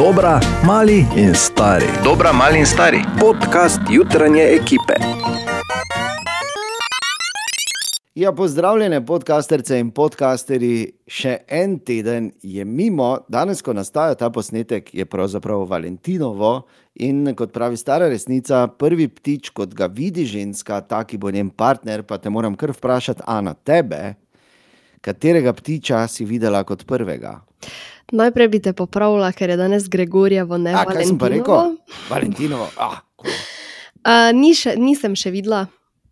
Dobra, mali in stari. Dobra, mali in stari. Podcast jutranje ekipe. Ja, pozdravljene, podcasterce in podcasteri. Še en teden je mimo, danes, ko nastaja ta posnetek, je pravzaprav Valentinovo. In kot pravi stara resnica, prvi ptič, kot ga vidi ženska, ta, ki bo njen partner, pa te moram kar vprašati, Ana, tebe, katerega ptiča si videla kot prvega? Najprej bi te popravila, ker je danes Gregorjevo, ne A, kaj sem pa rekel? Valentinovo. Valentinovo. Ah, cool. Uh, ni še, nisem še videla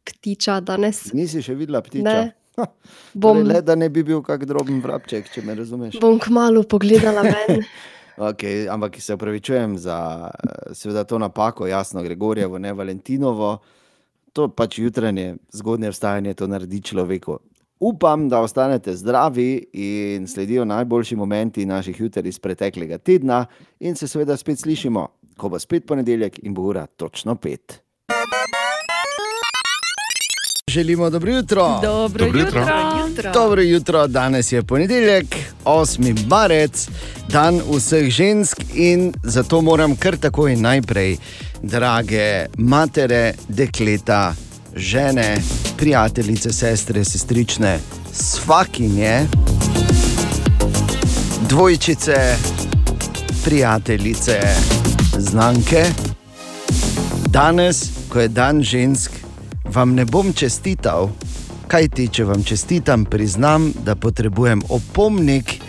ptiča danes. nisi še videla ptiča? Ne. Ha, Bom, torej, le da ne bi bil kak droben vrabček, če me razumeš. bom kmalo pogledala ven. Okay, ampak se upravičujem za eh, seveda, to napako, jasno, Gregorjevo, ne Valentinovo. To pač jutranje, zgodnje vstajanje to naredi človeku. Upam, da ostanete zdravi in sledijo najboljši momenti naših juter iz preteklega tedna, in se seveda spet slišimo, ko bo spet ponedeljek in bo ura točno pet. Želimo dobro jutro. Dobro, Dobro jutro. jutro. Dobro jutro, danes je ponedeljek, 8. marec, dan vseh žensk in zato moram kar takoj najprej, drage matere, dekleta, žene, prijateljice, sestre, sestrične, svakinje, dvojčice, prijateljice, znanke. Danes, ko je dan žensk, vam ne bom čestital, kaj ti, če vam čestitam, priznam, da potrebujem opomnik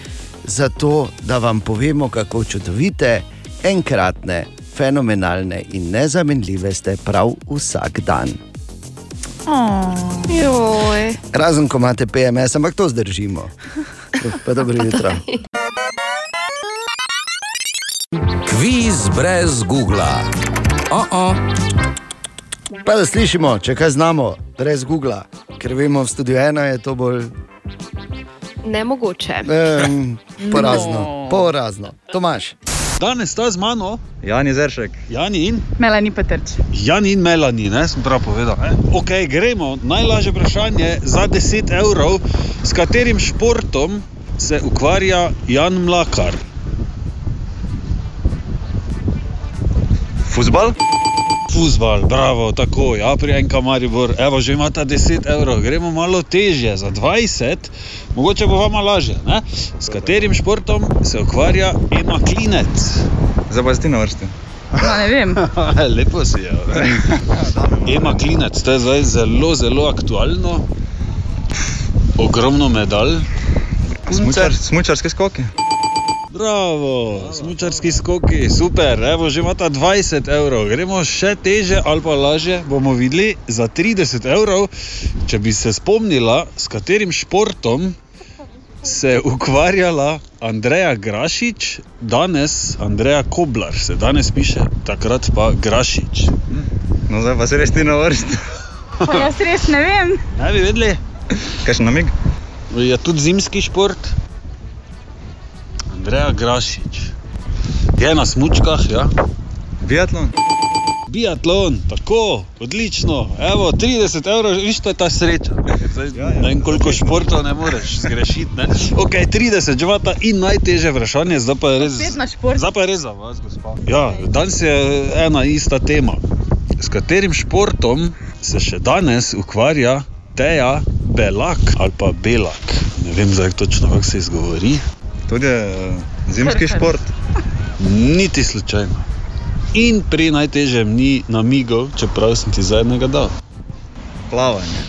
za to, da vam povemo, kako čudovite, enkratne, fenomenalne in nezamenljive ste prav vsak dan. Joj. Razen, ko imate PMS, ampak to zdržimo. Pa dobro jutro. Kviz brez Google. Oh -oh. Pa da slišimo, če kaj znamo, brez Google, ker vemo, v studiu ena je to bolj Nemogoče. um, porazno. Porazno. Tomaš. Danes sta z mano, Jani Zeršek, Jani in Melani Petrč. Jani in Melani, ne sem prav povedal. Ne? Ok, gremo. Najlažje vprašanje za 10 evrov, s katerim športom se ukvarja Jan Mlakar. futbal, Fuzbal, bravo, tako, ja, pri enka Maribor, evo, že imata 10 evrov, gremo malo težje, za 20, mogoče bo vama lažje, ne? S katerim športom se ukvarja Ema Klinec? zdaj pa si ti na vrsti. No, ne vem. Lepo si je. Ema Klinec, to je zdaj zelo, zelo aktualno. Ogromno medalj. Smučar, smučarski skoki. Bravo, smučarski skoki, super, evo že imata 20 evrov, gremo še teže ali pa lažje, bomo videli za 30 evrov, če bi se spomnila, s katerim športom se je ukvarjala Andreja Grašič, danes Andreja Koblar, se danes piše, takrat pa Grašič. No, zdaj pa si res ti na vrsti. Jaz res ne vem. Ne bi vedeli? Kaj še namig? Je tudi zimski šport. Andreja Grašič. Je na smučkah, ja. Biatlon. Biatlon, tako, odlično. Evo, 30 evrov, viš, to je ta sreča. Zdaj, Ja, ja. ne vem, koliko športov ne moreš zgrešiti. Ne? Ok, 30, živata in najtežje vprašanje, zdaj pa je res. Zdaj pa je res za vas, gospod. Ja, danes je ena ista tema. S katerim športom se še danes ukvarja Teja Belak ali pa Belak? Ne vem zdaj točno, kako se izgovori. Tudi uh, zimski Surfer. šport. Niti slučajno. In pri najtežjem ni namigov, čeprav sem ti zadnjega dal. Plavanje.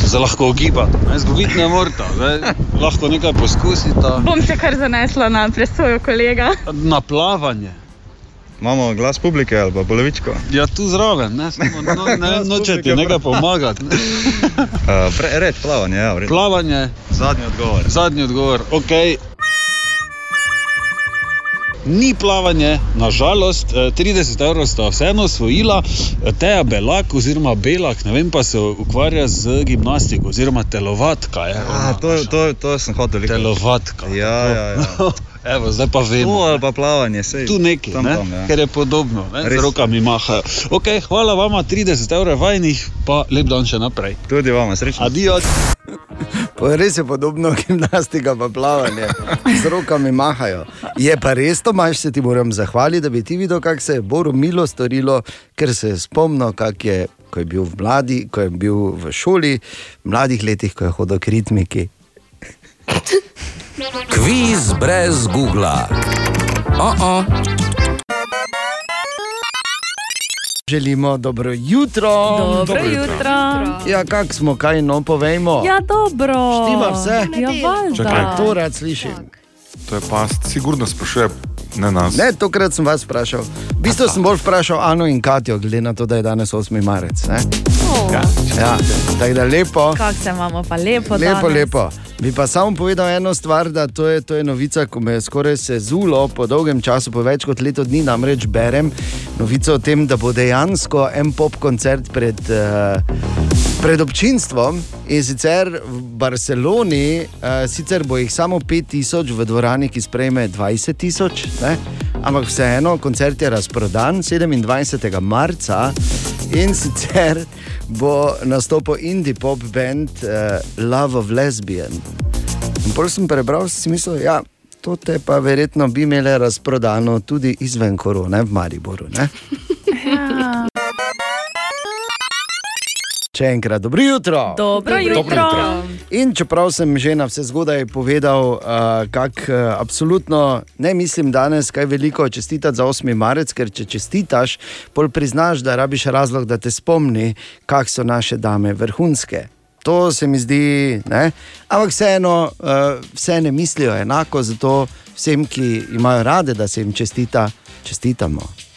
Zdaj lahko ogibate, ne zgubiti ne morete, zdaj lahko nekaj poskusite. Bom se kar zanesla na presojo kolega. Na plavanje. Imamo glas publike ali pa polovičko. Ja, tu zraven, ne, samo, no, ne noče ti nekaj pomagati. Ne. Uh, pre, reč plavanje, ja, v redu. Plavanje, Zadnji odgovor. zadnji odgovor, ok. Ni plavanje, nažalost, eh, 30 evrov sta vseeno osvojila, eh, Teja Belak oziroma Belak, ne vem pa se ukvarja z gimnastiko oziroma telovatka. Je, A, ona to, naša. to, to sem hotel reči. Telovatka. Ja, ja, ja. Evo, zdaj pa To vemo. ali pa plavanje, sej. Tu nekaj, tam, ne? tam, ja. ker je podobno, ne? z rokami mahajo. Okay, hvala vama, 30 evrov vajnih, pa lep dan še naprej. Tudi vama, srečno. Adijo. Res je podobno gimnastika, pa plavanje, z rokami mahajo. Je pa res, Tomaš, se ti moram zahvaliti, da bi ti videl, kako se je Boru milo storilo, ker se je spomnil, kak je, ko je bil v mladi, ko je bil v šoli, v mladih letih, ko je hodil k ritmiki. Kviz brez Google. Oh -oh. Želimo dobro jutro. Dobro jutro. Ja, kak smo, kaj no povejmo? Ja, dobro. Štima vse? Ja, Čakaj. valjda. To rad slišim. To je past, sigurno sprašuje, ne nas. Ne, tokrat sem vas vprašal. V bistvu sem bolj vprašal Ano in Katijo, glede na to, da je danes 8. marec. Ne? Ja. Ja, tako da lepo. Kako se imamo pa lepo. Lepo, danes. lepo. Bi pa samo povedal eno stvar, da to je, to je novica, ko me je skoraj sezulo po dolgem času, po več kot leto dni, namreč berem novico o tem, da bo dejansko en pop koncert pred, uh, pred občinstvom in sicer v Barceloni, uh, sicer bo jih samo 5000 v dvorani, ki sprejme 20 tisoč, ampak vseeno, koncert je razprodan 27. marca in sicer bo nastopil indie pop band uh, Love of Lesbian. In pol sem prebral, sem si mislil, ja, to te pa verjetno bi imele razprodano tudi izven korone v Mariboru. Ne? Še enkrat, dobro jutro. Dobro jutro. In čeprav sem že na vse zgodaj povedal, uh, kako uh, absolutno ne mislim danes kaj veliko čestitati za 8. marec, ker če čestitaš, pol priznaš, da rabiš razlog, da te spomni, kak so naše dame vrhunske. To se mi zdi, ne? ampak vseeno, uh, vse ne mislijo enako, zato vsem, ki imajo rade, da se jim čestita, čestitamo.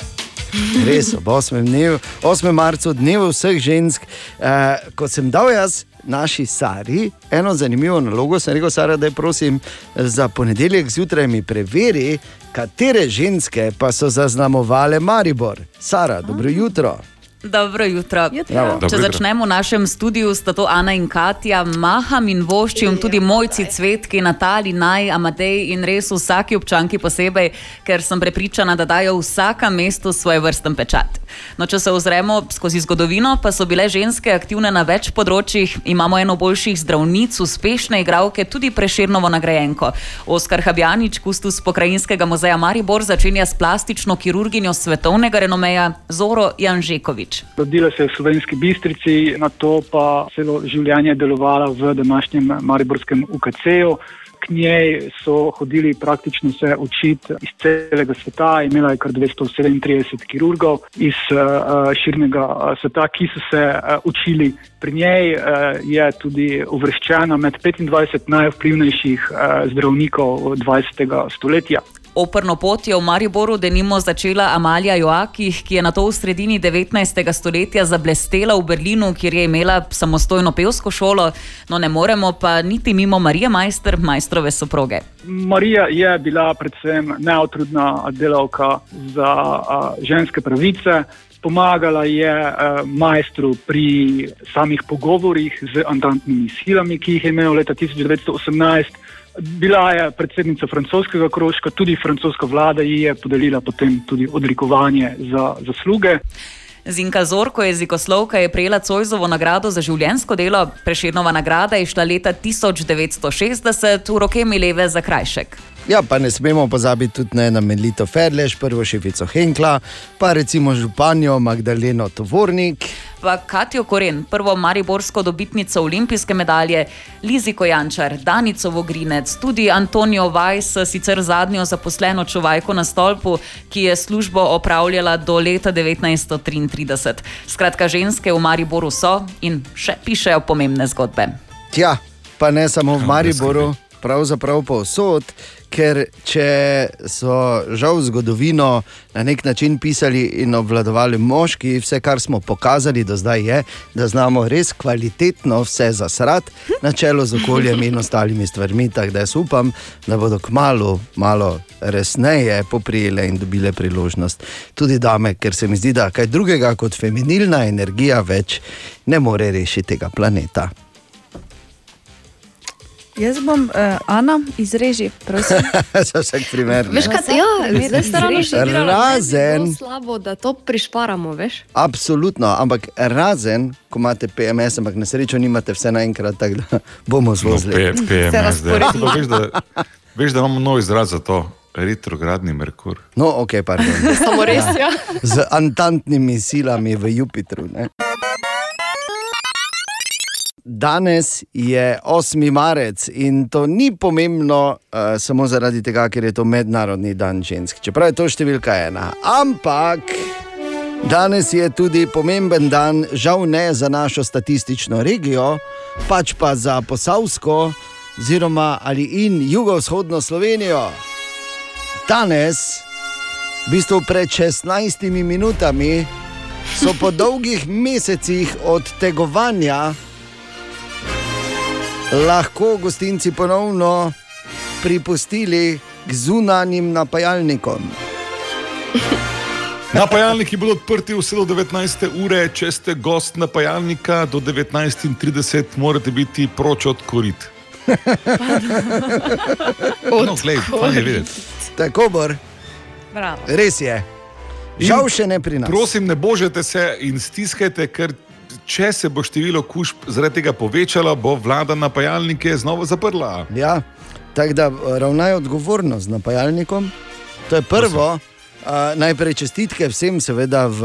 Res, ob 8. Dnevu, 8. marcu, dnevu vseh žensk, eh, ko sem dal jaz naši Sari eno zanimivo nalogo, sem rekel, Sara, da je prosim za ponedeljek zjutraj mi preveri, katere ženske pa so zaznamovale Maribor. Sara, dobro jutro. Dobro jutro. Če Dobro jutro. začnemo v našem studiu, sta to Ana in Katja, maham in voščim, tudi mojci cvetki, Natali, Naj, Amadej in res vsaki občanki posebej, ker sem prepričana, da dajo vsaka mestu svoj vrsten pečat. No, če se ozremo skozi zgodovino, pa so bile ženske aktivne na več področjih. Imamo eno boljših zdravnic, uspešne igralke, tudi preširnovo nagrajenko. Oskar Habjanič, kustus pokrajinskega muzeja Maribor, začenja s plastično kirurginjo svetovnega renomeja Zoro Janžekovič. Rodila se je v Slovenski Bistrici, na to pa celo življenje delovala v današnjem Mariborskem UKC-ju. K njej so hodili praktično vse učiti iz celega sveta, imela je kar 237 kirurgov iz uh, širnega uh, sveta, ki so se uh, učili pri njej. Uh, je tudi uvrščena med 25 najvplivnejših uh, zdravnikov 20. stoletja. Operno pot je v Mariboru denimo začela Amalija Joakih, ki je na to v sredini 19. stoletja zablestela v Berlinu, kjer je imela samostojno pevsko šolo, no ne moremo pa niti mimo Marije Majster, majstrove soproge. Marija je bila predvsem neotrudna delavka za a, ženske pravice. Pomagala je uh, majstru pri samih pogovorih z andantnimi silami, ki jih je imel leta 1918. Bila je predsednica francoskega krožka, tudi francoska vlada ji je podelila potem tudi odlikovanje za zasluge. Zinka Zorko, jezikoslovka, je prejela Cojzovo nagrado za življensko delo. Preširnova nagrada je šla leta 1960 v roke Mileve za krajšek. Ja, pa ne smemo pozabiti tudi ne na Melito Ferleš, prvo šefico Henkla, pa recimo županjo Magdaleno Tovornik. Pa Katijo Koren, prvo mariborsko dobitnico olimpijske medalje, Liziko Jančar, Danico Vogrinec, tudi Antonijo Vajs, sicer zadnjo zaposleno čuvajko na stolpu, ki je službo opravljala do leta 1933. Skratka, ženske v Mariboru so in še pišejo pomembne zgodbe. Tja, pa ne samo v Mariboru, pravzaprav povsod, ker če so žal zgodovino na nek način pisali in obvladovali moški, vse, kar smo pokazali do zdaj, je, da znamo res kvalitetno vse zasrati, na čelo z okoljem in ostalimi stvarmi. Tako da jaz upam, da bodo kmalo malo resneje poprijele in dobile priložnost. Tudi dame, ker se mi zdi, da kaj drugega kot feminilna energija več ne more rešiti tega planeta. Jaz bom, uh, Ana, izreži, prosim. Za vsak primer. ne. Veš, kaj, ja, zdaj ste ravno še Razen- Zelo slabo, da to prišparamo, veš. Absolutno, ampak razen, ko imate PMS, ampak na srečo nimate vse naenkrat, tako da bomo No, zvozili. P- PMS, da. Veš, da, veš, da imamo nov izraz za to, retrogradni Merkur. No, ok, pardon. Samo res, ja. Z antantnimi silami v Jupitru. Ne? Danes je 8. marec in to ni pomembno uh, samo zaradi tega, ker je to mednarodni dan žensk, čeprav je to številka ena. Ampak danes je tudi pomemben dan, žal ne za našo statistično regijo, pač pa za Posavsko, oziroma ali in jugovzhodno Slovenijo. Danes, v bistvu pred 16 minutami, so po dolgih mesecih odtegovanja lahko gostinci ponovno pripustili k zunanjim napajalnikom. Napajalniki bodo odprti vse do 19. ure, če ste gost napajalnika, do 19.30 morate biti proč od korit. No, glej, fajn je videti. Tako Bravo. res je. Žal še ne pri nas. Prosim, ne božete se in stiskajte, ker če se bo število kužb zaradi tega povečalo, bo vlada napajalnike znova zaprla. Ja, tako da ravnaj odgovorno z napajalnikom. To je prvo. Uh, najprej čestitke vsem, seveda v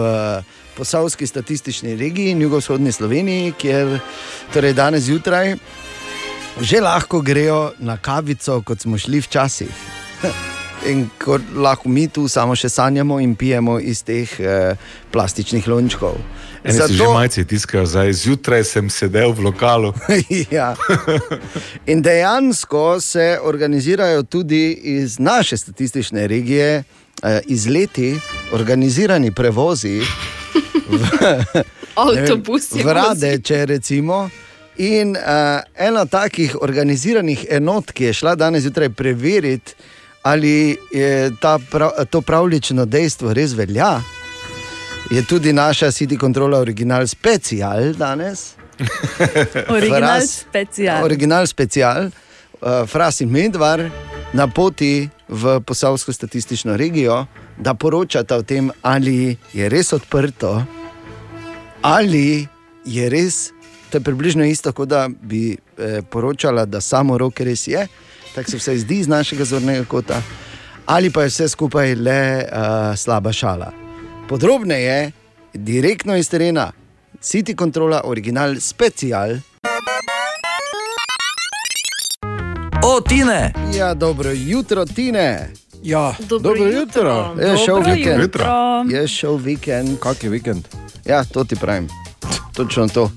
posavski statistični regiji in jugovzhodni Sloveniji, kjer torej danes zjutraj že lahko grejo na kavico, kot smo šli včasih. In ko lahko mi tu samo še sanjamo in pijemo iz teh eh, plastičnih lončkov. Eni Zato... si že majci tiskajo, zdaj zjutraj sem sedel v lokalu. ja. In dejansko se organizirajo tudi iz naše statistične regije, eh, izleti, organizirani prevozi v, Avtobusi v Radeče, recimo. In uh, ena takih organiziranih enot, ki je šla danes zjutraj preveriti, ali ta prav, to pravlično dejstvo res velja, je tudi naša City Control Original Special danes. Original Fras- special. Original special, uh, Fras in Medvar na poti v posavsko statistično regijo, da poročata o tem, ali je res odprto, ali je res. To je približno isto, kot da bi eh, poročala, da samo roke res je, tako se vse zdi iz našega zornega kota, ali pa je vse skupaj le uh, slaba šala. Podrobneje, direktno iz terena, City Controla, original special. O, Tine! Ja, dobro jutro, Tine. Ja, Dobro dobro jutro. jutro. Je šel Dobro vikend. jutro. Je šel vikend. Kak je vikend? Ja, to ti pravim. Točno to.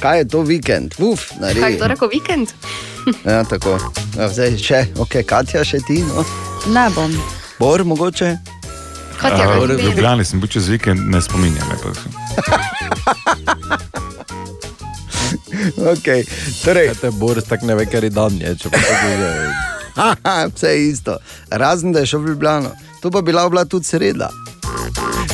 Kaj je to vikend? Uf, Kaj naredi. je to rekel vikend? Ja, tako. Ja, zdaj še, ok, Katja, še ti. No. Ne bom. Bor, mogoče. Katja, A, kaj v? Ljubljani sem bil čez vikend, ne spominjam. Okay. Torej, Kaj te Boris tako ne ve, ker je dan je, če pa tako je. haha, vse je isto. Razen da je šel v Ljubljano. To pa bila bila tudi sreda.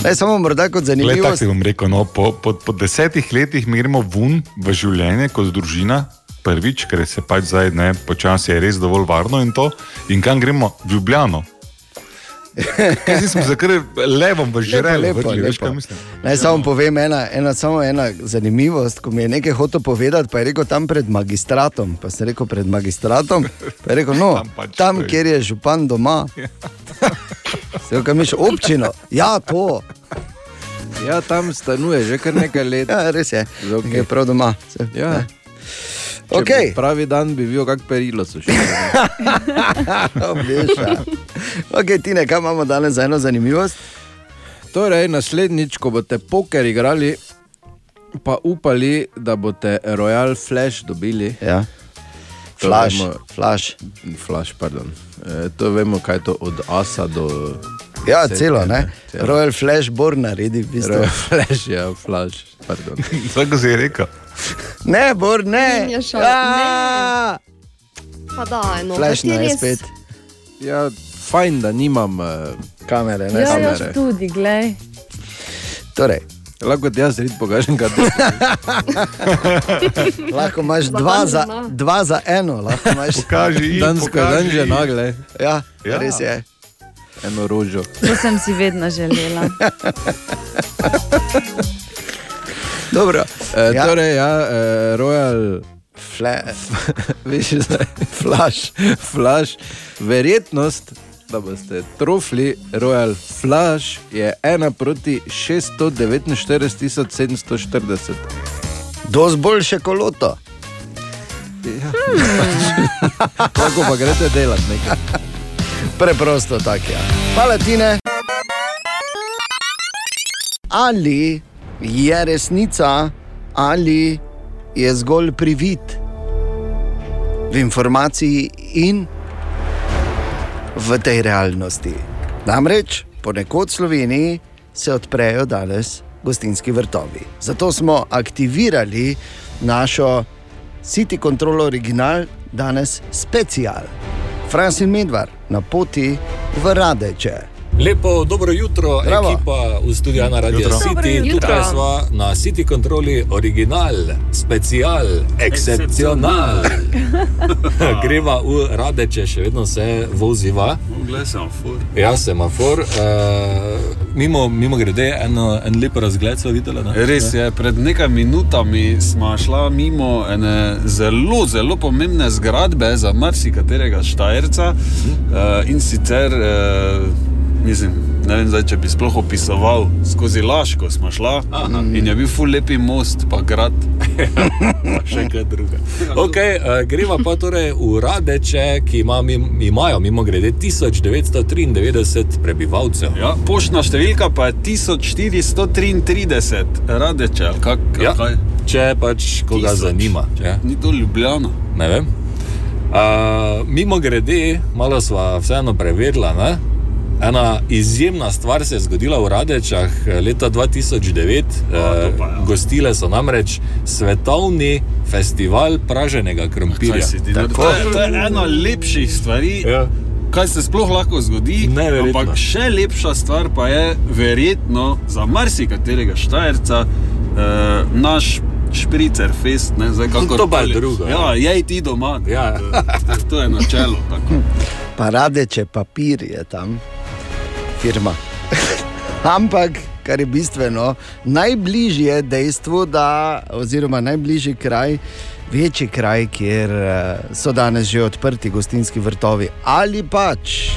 Naj samo morda kot Glej, tako ti bom rekel, no, po, po, po desetih letih mi gremo ven v življenje kot družina. Prvič, ker se pač zdaj ne, počasi je res dovolj varno in to. In kam gremo? V Ljubljano. Kaj zdaj smo se kar levom vrgli, veš kaj mislim? Naj samo povem ena, ena, samo ena zanimivost, ko mi je nekaj hotel povedati, pa je rekel tam pred magistratom. Pa sem rekel pred magistratom, pa je rekel, no, Tam pač tam, kjer je župan doma. Se je kaj miš občino? Ja, to. Ja, tam stanuje že kar nekaj let. Ja, res je. Okay. Je prav doma. Se, Ja. ne. Okay. Pravi dan bi bil kak perilo sušil. Obleša. Ok, Tine, kaj imamo danes za eno zanimivost? Torej, naslednjič, ko boste poker igrali, pa upali, da boste Royal Flash dobili. Ja. Flash, vemo- flash. Flash, pardon. E, to vemo, kaj je to od asa do. Ja, Vse celo, ne? Celo. Royal Flash Born naredi, v bistvu. Royal Flash, ja, Flash, pardon. Tako si je rekel. Ne, Bor, ne. In je šel, Ah! Pa da, no, Flash kaj ti ne, res- spet. Ja, fajn, da nimam uh, Kamere, ne Ja, kamere. jaz tudi, glej. Torej, Lahko ti jaz rit pokažem, kaj ti Lahko imaš Za dva za, dva za eno. lahko imaš. Pokaži, Dansko pokaži. dan že nagle. Ja, Ja. res je. Eno rožo. To sem si vedno želela. Dobro. E, Ja. Torej, ja, e, Royal. Fle, veš, zdaj. Flash. Flash. Verjetnost, da boste trofli Royal Flash, je 1 proti 649 740. Dost boljše koloto. Ja. Lahko pa greste delati nekaj. Preprosto tako je. Ja. Hvala, Tine. Ali je resnica, ali je zgolj privid v informaciji in v tej realnosti. Namreč ponekod v Sloveniji se odprejo danes gostinski vrtovi. Zato smo aktivirali našo City Control Original, danes special. Francis Medvar na poti v Radeče. Lepo dobro jutro, Bravo. ekipa v studiu na Radio Jutro. City. Tukaj smo na City Kontroli original, special, excepcional. Greva v Radeče, še vedno se voziva. Glej, semafor. Ja, semafor. Uh, mimo, mimo grede, eno, en lep razgled so videli. Ne? Res je, pred nekaj minutami smo šla mimo ene zelo, zelo pomembne zgradbe za marsikaterega Štajerca. Uh, in sicer, uh, mislim, ne vem, zdaj, če bi sploh opisoval, skozi Laško smo šla Aha. in je bil ful lepi most, pa grad. pa še kaj druga. Okay, uh, greva pa torej v Radeče, ki ima, imajo mimo grede 1993 prebivalcev. Ja, poštna številka pa je 1433, radeče, kak, Ja, kaj? če pač koga Tisoč. zanima. Ja. Ni to Ljubljana. Ne vem. Uh, mimo grede, malo sva vseeno preverila. Ne? Ena izjemna stvar se je zgodila v Radečah eh, leta 2009. Uh, gostile so namreč svetovni festival praženega krompirja. Dal? To je, ena lepših stvari, Ja. kaj se sploh lahko zgodi. Neverjetno. Ampak še lepša stvar pa je verjetno za marsikaterega štajerca eh, naš špricer fest. Ne, zdaj, To pa je drugo, Ja, ja. jej ti doma. Ja. To, to je načelo. Tako. Pa radeče papir je tam, firma. Ampak, kar je bistveno, najbližje dejstvu, da, oziroma najbližji kraj, večji kraj, kjer eh, so danes že odprti gostinski vrtovi, ali pač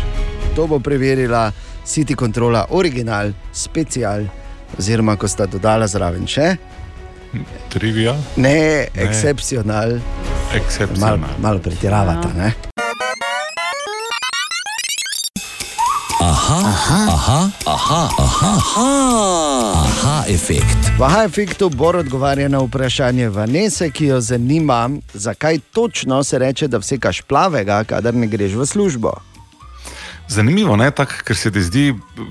to bo preverila City Controla, original, special, oziroma ko sta dodala zraven še. Trivia. Ne, excepcional. Excepcional. Malo mal pretiravata. Ne? Aha, aha, aha, aha, aha, aha, aha efekt. V Aha efektu Bor odgovarja na vprašanje Vanese, ki jo zanima, zakaj točno se reče, da vsekaš plavega, kadar ne greš v službo. Zanimivo je, ker se ti zdi,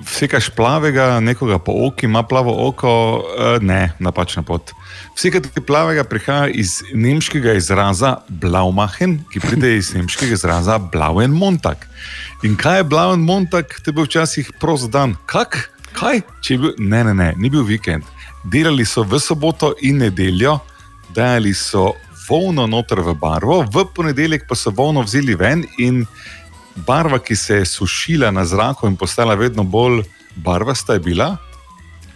vsekaš plavega, nekoga po oku ima plavo oko, eh, ne, napačna pot. Vsekati plavega prihaja iz nemškega izraza blaumachen, ki pride iz nemškega izraza blauen montag. In kaj je blauen montag, te bo včasih prost dan. Kak? Kaj? Če je bil, ne, ne, ne, ni bil vikend. Delali so v soboto in nedeljo, dajali so volno noter v barvo, v ponedeljek pa so volno vzeli ven in barva, ki se je sušila na zraku in postala vedno bolj barvasta, je bila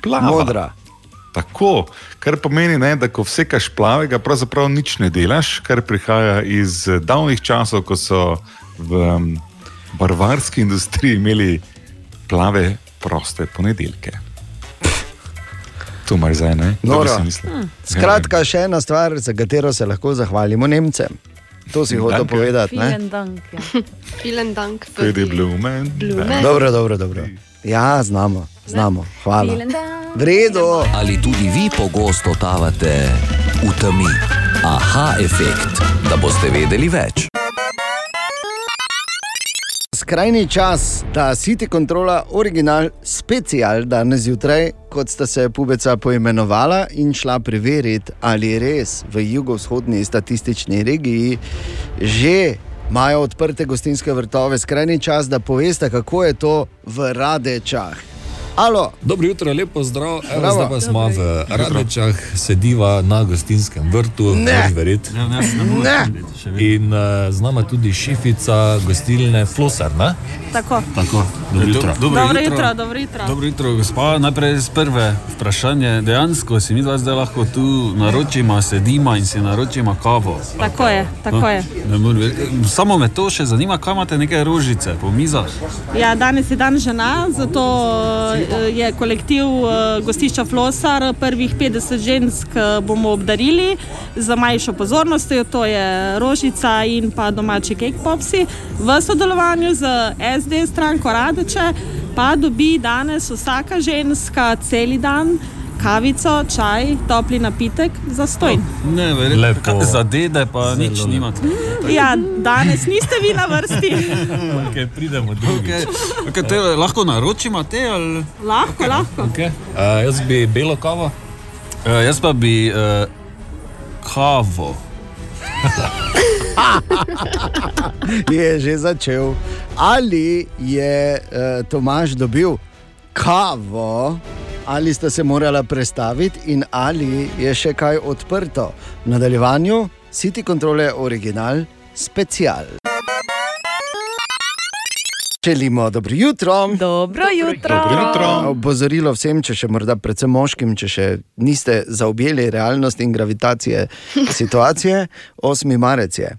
plava. Modra. Tako, kar pomeni, ne, da ko vsekaš plavega, pravzaprav nič ne delaš, kar prihaja iz eh, davnih časov, ko so v um, barvarski industriji imeli plave, proste ponedeljke. Tu mar zdaj, ne? Si mislil. Hm. Skratka, še ena stvar, za katero se lahko zahvalimo Nemcem. To si hotel povedati. Ne? Vielen Dank. Ja. Vielen Dank. Für die Blumen. Blumen. Dobro, dobro, dobro. Ja, znamo, znamo. Hvala. Vielen Dank. V redu. Ali tudi vi pogosto totavate v temi? Aha efekt, da boste vedeli več. Skrajni čas, da City Controla original special danes zjutraj, kot sta se pubeca poimenovala in šla preveriti, ali res v jugovzhodni statistični regiji že imajo odprte gostinske vrtove. Skrajni čas, da poveste, kako je to v Radečah. Alo. Dobro jutro, lepo zdrav. Evo, zdaj pa smo v Radečah, sediva na gostinskem vrtu, Ne. verjeti. Ne. In uh, z nami tudi šefica gostilne Flosar. Ne? Tako. Tako, dobro jutro. Dobro jutro, dobro jutro. Dobro jutro, gospa. Najprej z prve vprašanje. Dejansko si mi dva zdaj lahko tu naročimo, sedimo in si naročimo kavo. Tako je, tako No, je. ne. Samo me to še zanima, kaj imate neke rožice po mizah. Ja, danes je dan žena, zato je kolektiv eh, gostišča Flosar prvih 50 žensk eh, bomo obdarili za manjšo pozornostjo, to je rožica in pa domači cake popsi. V sodelovanju z SD stranko Radeče pa dobi danes vsaka ženska celi dan kavico, čaj, topli napitek za stojn. Ne, verjetno. Za dede pa nič Zelo nimate. Ja, danes niste vi na vrsti. Okay, pridemo drugič. Okay. Okay, te, lahko naročimo te ali? Lahko, lahko. Okay. Uh, jaz bi belo kavo. Uh, jaz pa bi uh, kavo. je že začel. Ali je uh, Tomaž dobil kavo, ali sta se morala prestaviti, in ali je še kaj odprto. V nadaljevanju City Control original special. Želimo dobro jutro. Dobro jutro. Dobro jutro. Opozorilo vsem, če še morda predvsem moškim, če še niste zaobjeli realnosti in gravitacije situacije, 8. marec je.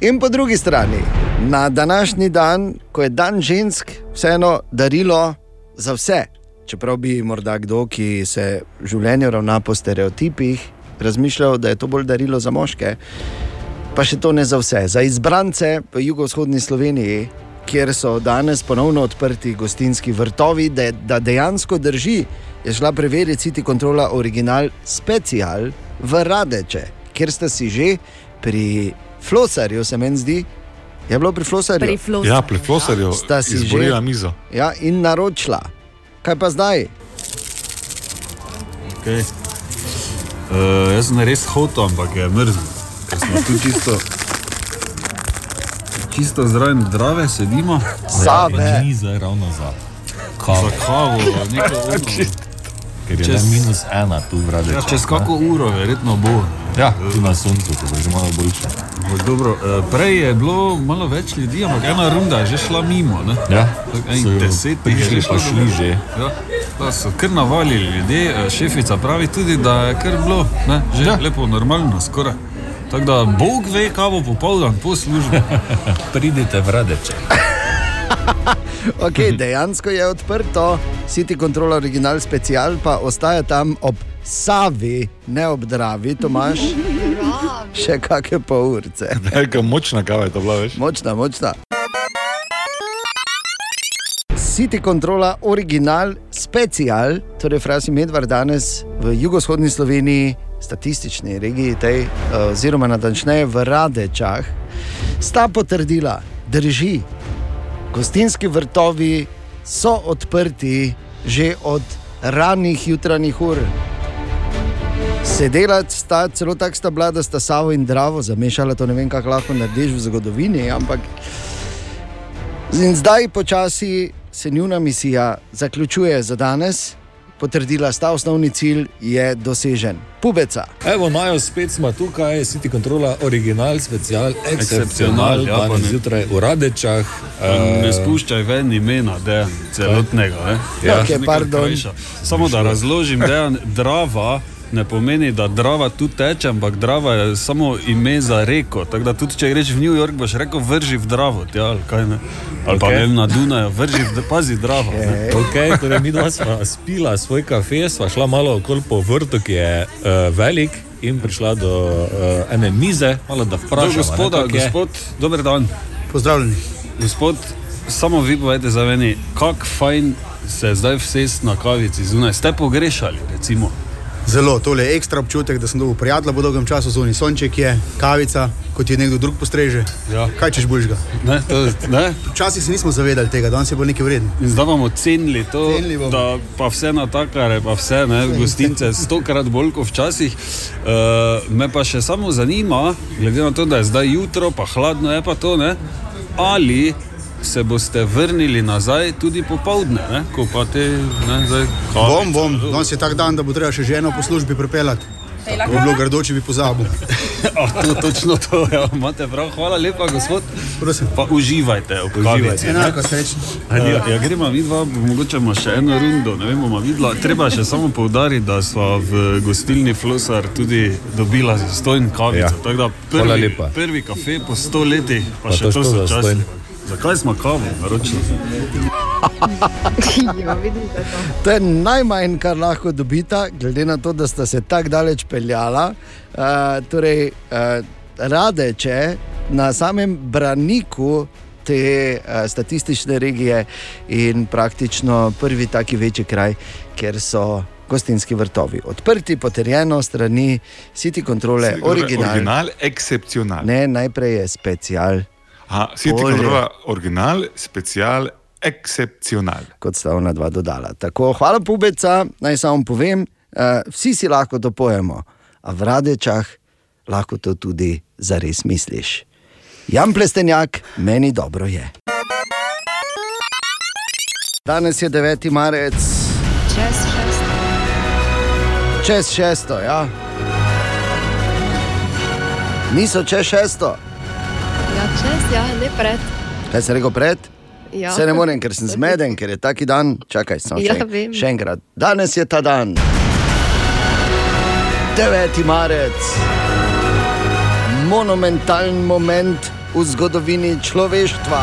In po drugi strani, na današnji dan, ko je dan žensk, vseeno darilo za vse. Čeprav bi morda kdo, ki se v življenju ravna po stereotipih, razmišljal, da je to bolj darilo za moške, pa še to ne za vse. Za izbrance v jugovzhodni Sloveniji, kjer so danes ponovno odprti gostinski vrtovi, da, da dejansko drži, je šla preveriti City Controla original special v Radeče, kjer ste si že pri Flosarju, se meni zdi. Je bilo pri Flosarju? Pri Flosarju. Ja, pri Flosarju Sta si izborila že- mizo. Ja, in naročila. Kaj pa zdaj? Okay. Uh, jaz sem res hotel, ampak je mrzlo. Smo tu čisto, čisto zraven drave sedimo. Save. Ni zdaj ravno za Kavo. Za kavo, neko ono. Ker je Čez- minus ena tu v Radečah. Ja, čez kako uro, verjetno bo. Ja, tu na soncu, to bo že malo boljše. Ampak Dobro, eh, prej je bilo malo več ljudi, ampak ena runda je že šla mimo. Ne? Ja, so deset jih je šlo šli že. Ja, da so kar navalili ljudje, šefica pravi tudi, da je kar bilo ne, že ja. lepo, normalno, skoraj. Tako da Bog ve, kaj bo popoldan po službi. Pridite v Radeče. Okay, dejansko je odprto, City Control original special pa ostaja tam ob Savi, ne ob Dravi, Tomaš. Še kakšne pol urce. Neka močna kava je to bila, veš? Močna, močna. City Controla original special, torej Frasi Medvard danes v jugovzhodni Sloveniji, statistični regiji, tej, eh, oziroma natančneje v Radečah, sta potrdila, drži. Gostinski vrtovi so odprti že od ranih jutranjih ur. Sedela sta, celo tako sta bila, da sta Savo in Dravo zamešala, to ne vem, kako lahko narediš v zgodovini, ampak in zdaj počasi se njuna misija zaključuje za danes. Potrdila sta, osnovni cilj je dosežen. Pubeca. Evo, najo spet smo tukaj, City Controla, original, special, Excepcional, ja, pa danes ne. zjutraj v Radečah. Ne eh, spuščaj ven imena, da celotnega. Ne? Ja. Krajša. Samo da razložim, da je drava. Ne pomeni, da drava tu teče, ampak drava je samo ime za reko. Tako da tudi če greš v New York, boš rekel, vrži v Dravo, tja, ali kaj ne. Ali pa Okej. ne vem, na Dunaju, vrži v pazi Dravo. ne. Okay, torej mi dva sva spila svoj kafe, sva šla malo okoli po vrtu, ki je uh, velik, in prišla do uh, ene mize, malo da Do vprašamo. gospoda, ne, gospod, dober dan. Pozdravljeni. Gospod, samo vi povete za meni, kako fajn se zdaj vsest na kavici zunaj. Ste pogrešali, recimo. Zelo, tole je ekstra občutek, da sem dobil prijatelja po dolgem času, zunaj sonček je, kavica, kot ti nekdo drug postreže. Ja. Kaj češ boljšega? Včasih se nismo zavedali tega, danes je bilo nekaj vredno. In zdaj bomo cenili to, Cenili bomo. da pa vse na takare, pa vse ne, gostince, stokrat bolj kot včasih. Uh, me pa še samo zanima, glede na to, da je zdaj jutro, pa hladno je pa to, ne, ali se boste vrnili nazaj tudi popoldne, ne? ko pa te ne, zdaj Bom, bom, danes je tak dan, da bo treba še ženo po službi pripeljati. Ko bi bilo grdo, če bi pozabil. to, točno to, ja, imate prav. Hvala lepa, gospod. Prosim. Pa uživajte Uživajte. Enako srečno. Ja, ja, gremo vidva, mogoče bomo še eno rundo, ne vem, bomo videla. Treba še samo povdariti, da smo v gostilni Flosar tudi dobila zastojn kavico. Ja. Tako da prvi, prvi kafe po sto letih, pa, Pa še to to so časi. Zakaj smo kavo naročili? ja, to. To je najmanj, kar lahko dobita, glede na to, da sta se tako daleč peljala. Uh, torej, uh, radeče na samem braniku te uh, statistične regije in praktično prvi taki večji kraj, kjer so. Gostinski vrtovi, odprti, potrjeno strani City Controle, original. Original, excepcional. Ne, najprej je special. Aha, City Olje. Controla, original, special, excepcional. kot sta ona dva dodala. Tako, hvala, pubeca, naj samo povem, uh, vsi si lahko to pojemo, a v radečah lahko to tudi zares misliš. Jan Plestenjak, meni dobro je. Danes je 9. marec, Čez šest. čez šesto, ja. Niso čez šesto, Ja, čez, ja, ne pred. kaj se rekel pred? Ja. Se ne morem, ker sem zmeden, ker je taki dan. Čakaj, samo Ja, še, še enkrat. Danes je ta dan. 9. marec. Monumentalen moment v zgodovini človeštva.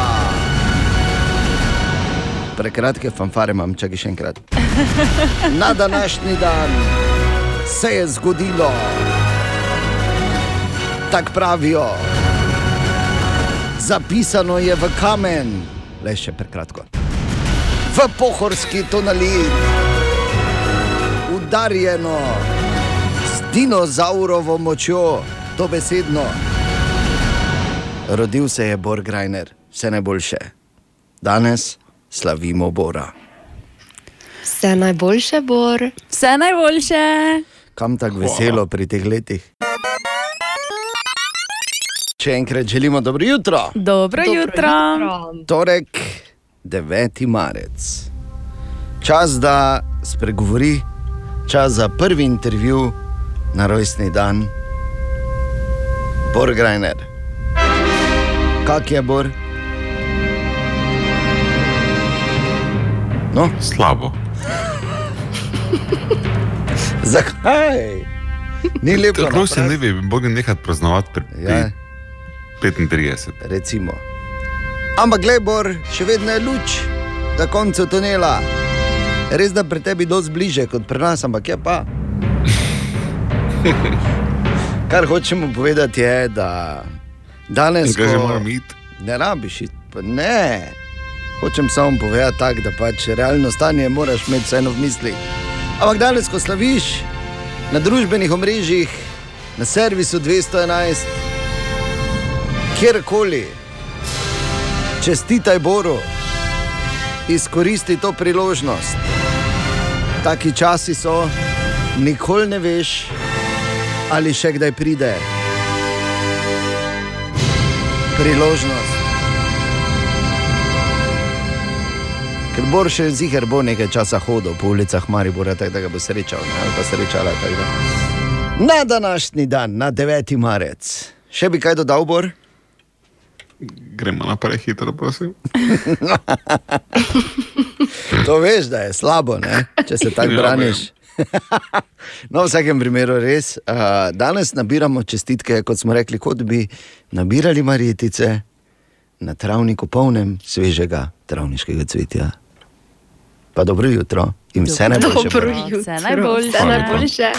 Prekratke fanfare imam, čakaj še enkrat. Na današnji dan se je zgodilo, tako pravijo, zapisano je v kamen, le še prekratko. V pohorski tonalit, udarjeno z dinozaurovo močjo, to besedno. Rodil se je Bor Grajner, vse najboljše. Danes slavimo Bora. Vse najboljše, Bor. Vse najboljše. Kam tako veselo pri teh letih? Še enkrat želimo dobro jutro. Dobro, Dobro jutro. Torek, 9. marec. Čas, da spregovori, čas za prvi intervju na rojstni dan. Bor Grajner. Kak je Bor? No? Slabo. Zakaj? Ni lepo. Se napraviti. ne bi mogel nehati praznovati pri Ja. 35. Recimo. Ampak, glej, Bor, še vedno je luč na koncu tunela. Res da pri tebi dosti bliže kot pri nas, ampak je pa. Kar hočemo povedati je, da danes. Kaj že moram iti? Ne rabiš iti, ne. Hočem samo povedati tako, da pač realno stanje moraš imeti vseeno v mislih. Ampak danes, ko slaviš na družbenih omrežjih, na servisu 211, kjerkoli, čestitaj Boru, izkoristi to priložnost. Taki časi so, nikoli ne veš, ali še kdaj pride priložnost. Ker bo še ziger bo nekaj časa hodil po ulicah Maribora, tako da ga bo srečal, ne, ali pa srečala. tako da. Na današnji dan, na 9. marec, še bi kaj dodal, Bor? Gremo naprej hitro, prosim. To veš, da je slabo, ne? če se tako Ja, braniš. No, v vsakem primeru res. Uh, danes nabiramo čestitke, kot smo rekli, kot bi nabirali marjetice na travniku polnem svežega travniškega cvetja. Pa dobro jutro in vse najboljše. Dobro jutro. Vse najboljše.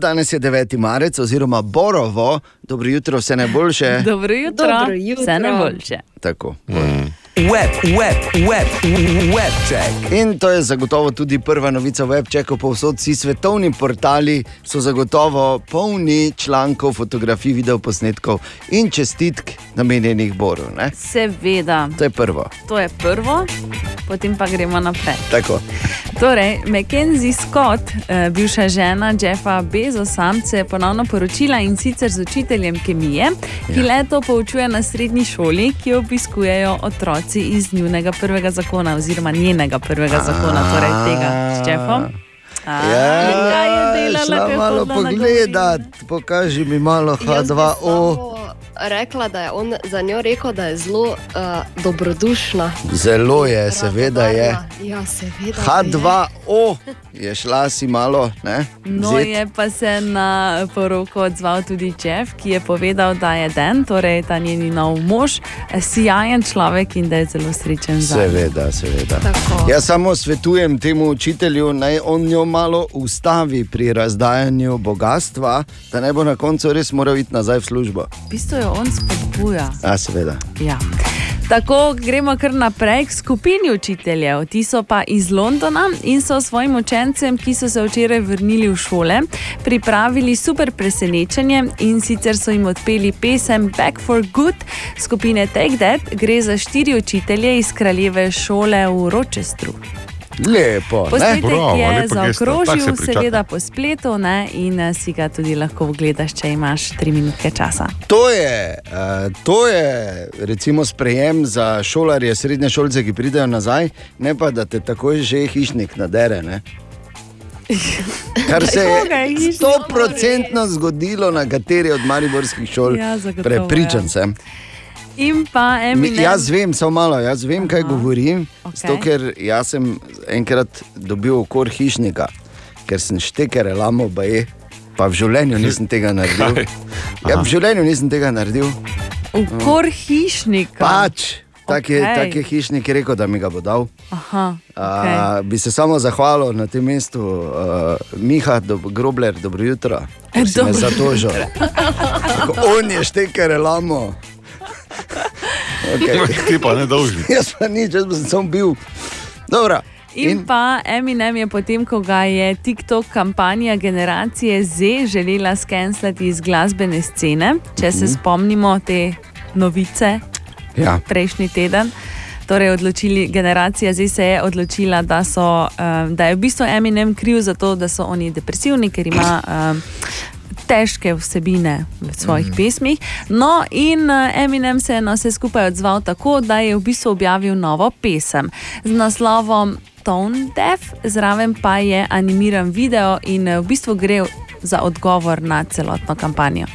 Danes je 9. marec, oziroma Borovo, dobro jutro, vse najboljše. Dobro jutro. Dobro jutro. Vse najboljše. Tako. Mm. Web, web, web, webček. In to je zagotovo tudi prva novica v webčeku povsod. Vsi svetovni portali so zagotovo polni člankov, fotografij, videoposnetkov in čestitk namenjenih Boru. Ne? Seveda. To je prvo. To je prvo, potem pa gremo naprej. Tako. Torej, Mackenzie Scott, eh, bivša žena Jeffa Bezosa, se je ponovno poročila in sicer z učiteljem kemije, ki Ja. leto poučuje na srednji šoli, ki jo obiskujejo otroci iz njunega prvega zakona, oziroma njenega prvega zakona, torej tega s Jeffom. A, in kaj je šla malo pogledat, pokaži mi malo H2O. Rekla, da je on za njo rekel, da je zelo uh, dobrodušna. Zelo je, seveda je. Ja, seveda. H2O je šla si malo, ne? No, vzet. je pa se na poroko odzval tudi Jeff, ki je povedal, da je Den, torej ta njeni nov mož, sijajen človek in da je zelo srečen za Seveda, seveda. Tako. Jaz samo svetujem temu učitelju, naj on jo malo ustavi pri razdajanju bogatstva, da ne bo na koncu res moral iti nazaj v službo. V bistvu jo on spodbuja. A, seveda. Ja. Tako gremo kar naprej k skupini učiteljev. Ti so pa iz Londona in so svojim učencem, ki so se včeraj vrnili v šole, pripravili super presenečenje in sicer so jim odpeli pesem Back for Good skupine Take That. Gre za štiri učitelje iz kraljeve šole v Rochestru. Lepo, Posnetek ne? je zaokrožil, seveda po spletu, ne, in eh, si ga tudi lahko ogledaš, če imaš tri minutke časa. To je, uh, to je recimo sprejem za šolarje, srednje šolce, ki pridejo nazaj, ne pa da te takoj že hišnik nadere. Ne? Kar se je je stoprocentno zgodilo na kateri od mariborskih šol, Ja, zagotovo, prepričan ja. sem. In pa Mi, Eminem. jaz vem, samo malo, jaz vem, kaj govorim. okej. Zato, ker jaz sem enkrat dobil okor hišnika, ker sem šteker lamo baje, pa v življenju nisem tega naredil. Ja, v življenju nisem tega naredil. Ukor hišnika. Pač, tak je, Okej. tak je hišnik rekel, da mi ga bo dal. Aha, A, bi se samo zahvalil na tem mestu, uh, Miha, dob, grobler, dobro jutro. si Me Dobro zatožil. On je šteker lamo. Okay. Ti pa ne dolžni. Jaz pa nič, jaz sem samo bil. Dobro. In, in pa Eminem je potem, ko ga je TikTok kampanja generacije Z želela skenslati iz glasbene scene, če se spomnimo te novice Ja. prejšnji teden. Torej, odločili, generacija zdaj se je odločila, da, so, um, da je v bistvu Eminem kriv za to, da so oni depresivni, ker ima um, težke vsebine v svojih mm. pesmih. No, in uh, Eminem se je na vse skupaj odzval tako, da je v bistvu objavil novo pesem z naslovom Tone Deaf, zraven pa je animiran video in v bistvu gre za odgovor na celotno kampanjo.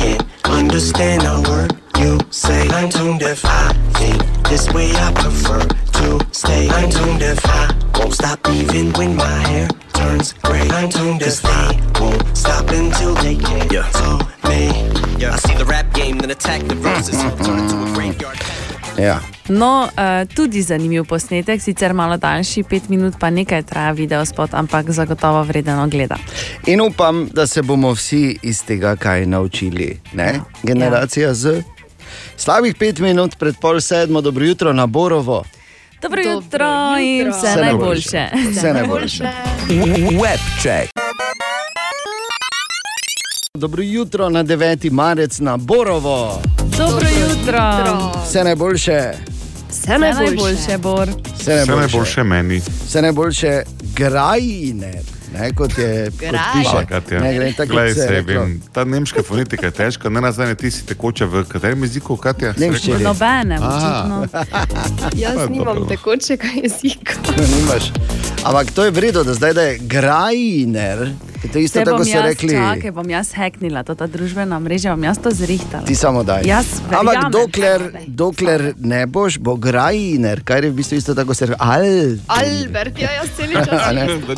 can't understand a word you say. I'm tone deaf. I think this way I prefer to stay. I'm tone deaf. I won't stop even when my hair turns gray. I'm tone deaf. They won't stop until they get to me. Yeah, I see the rap game, then attack the verses. Turn into a graveyard. Ja. No, uh, tudi zanimiv posnetek, sicer malo daljši, pet minut, pa nekaj traja video spot, ampak zagotovo vredno gleda. In upam, da se bomo vsi iz tega kaj naučili. Ne? Generacija Z. Slabih pet minut pred pol sedmo, dobro jutro na Borovo. Dobro jutro in vse Vse najboljše. najboljše. Vse najboljše. Webček. Dobro jutro na 9. marec na Borovo. Dobro jutro. Vse najboljše. Vse najboljše, Bor. Vse najboljše. Vse najboljše meni. Vse najboljše grajine. Ne, kot je kot. Pa, Katja. Ne, kot je vem, ta nemška fonetika je težka, ne nazadnje ti si tekoča v katerem jeziku, Katja? Nemščini. rekla? Nobenem, Aha. očitno. Jaz nimam dobro. tekočega jezika. Nimaš. Ampak to je vredno, da zdaj da je grajiner. To je isto so jaz, rekli. čakaj, bom jaz heknila, to ta družbena mreža, bom jaz to zrihtala. Ti samo daj. Jaz Ampak verjamem. dokler, dokler ne boš, bo grajiner, kar je v bistvu isto tako se reče. Al. Albert, ja, jaz cel A čas.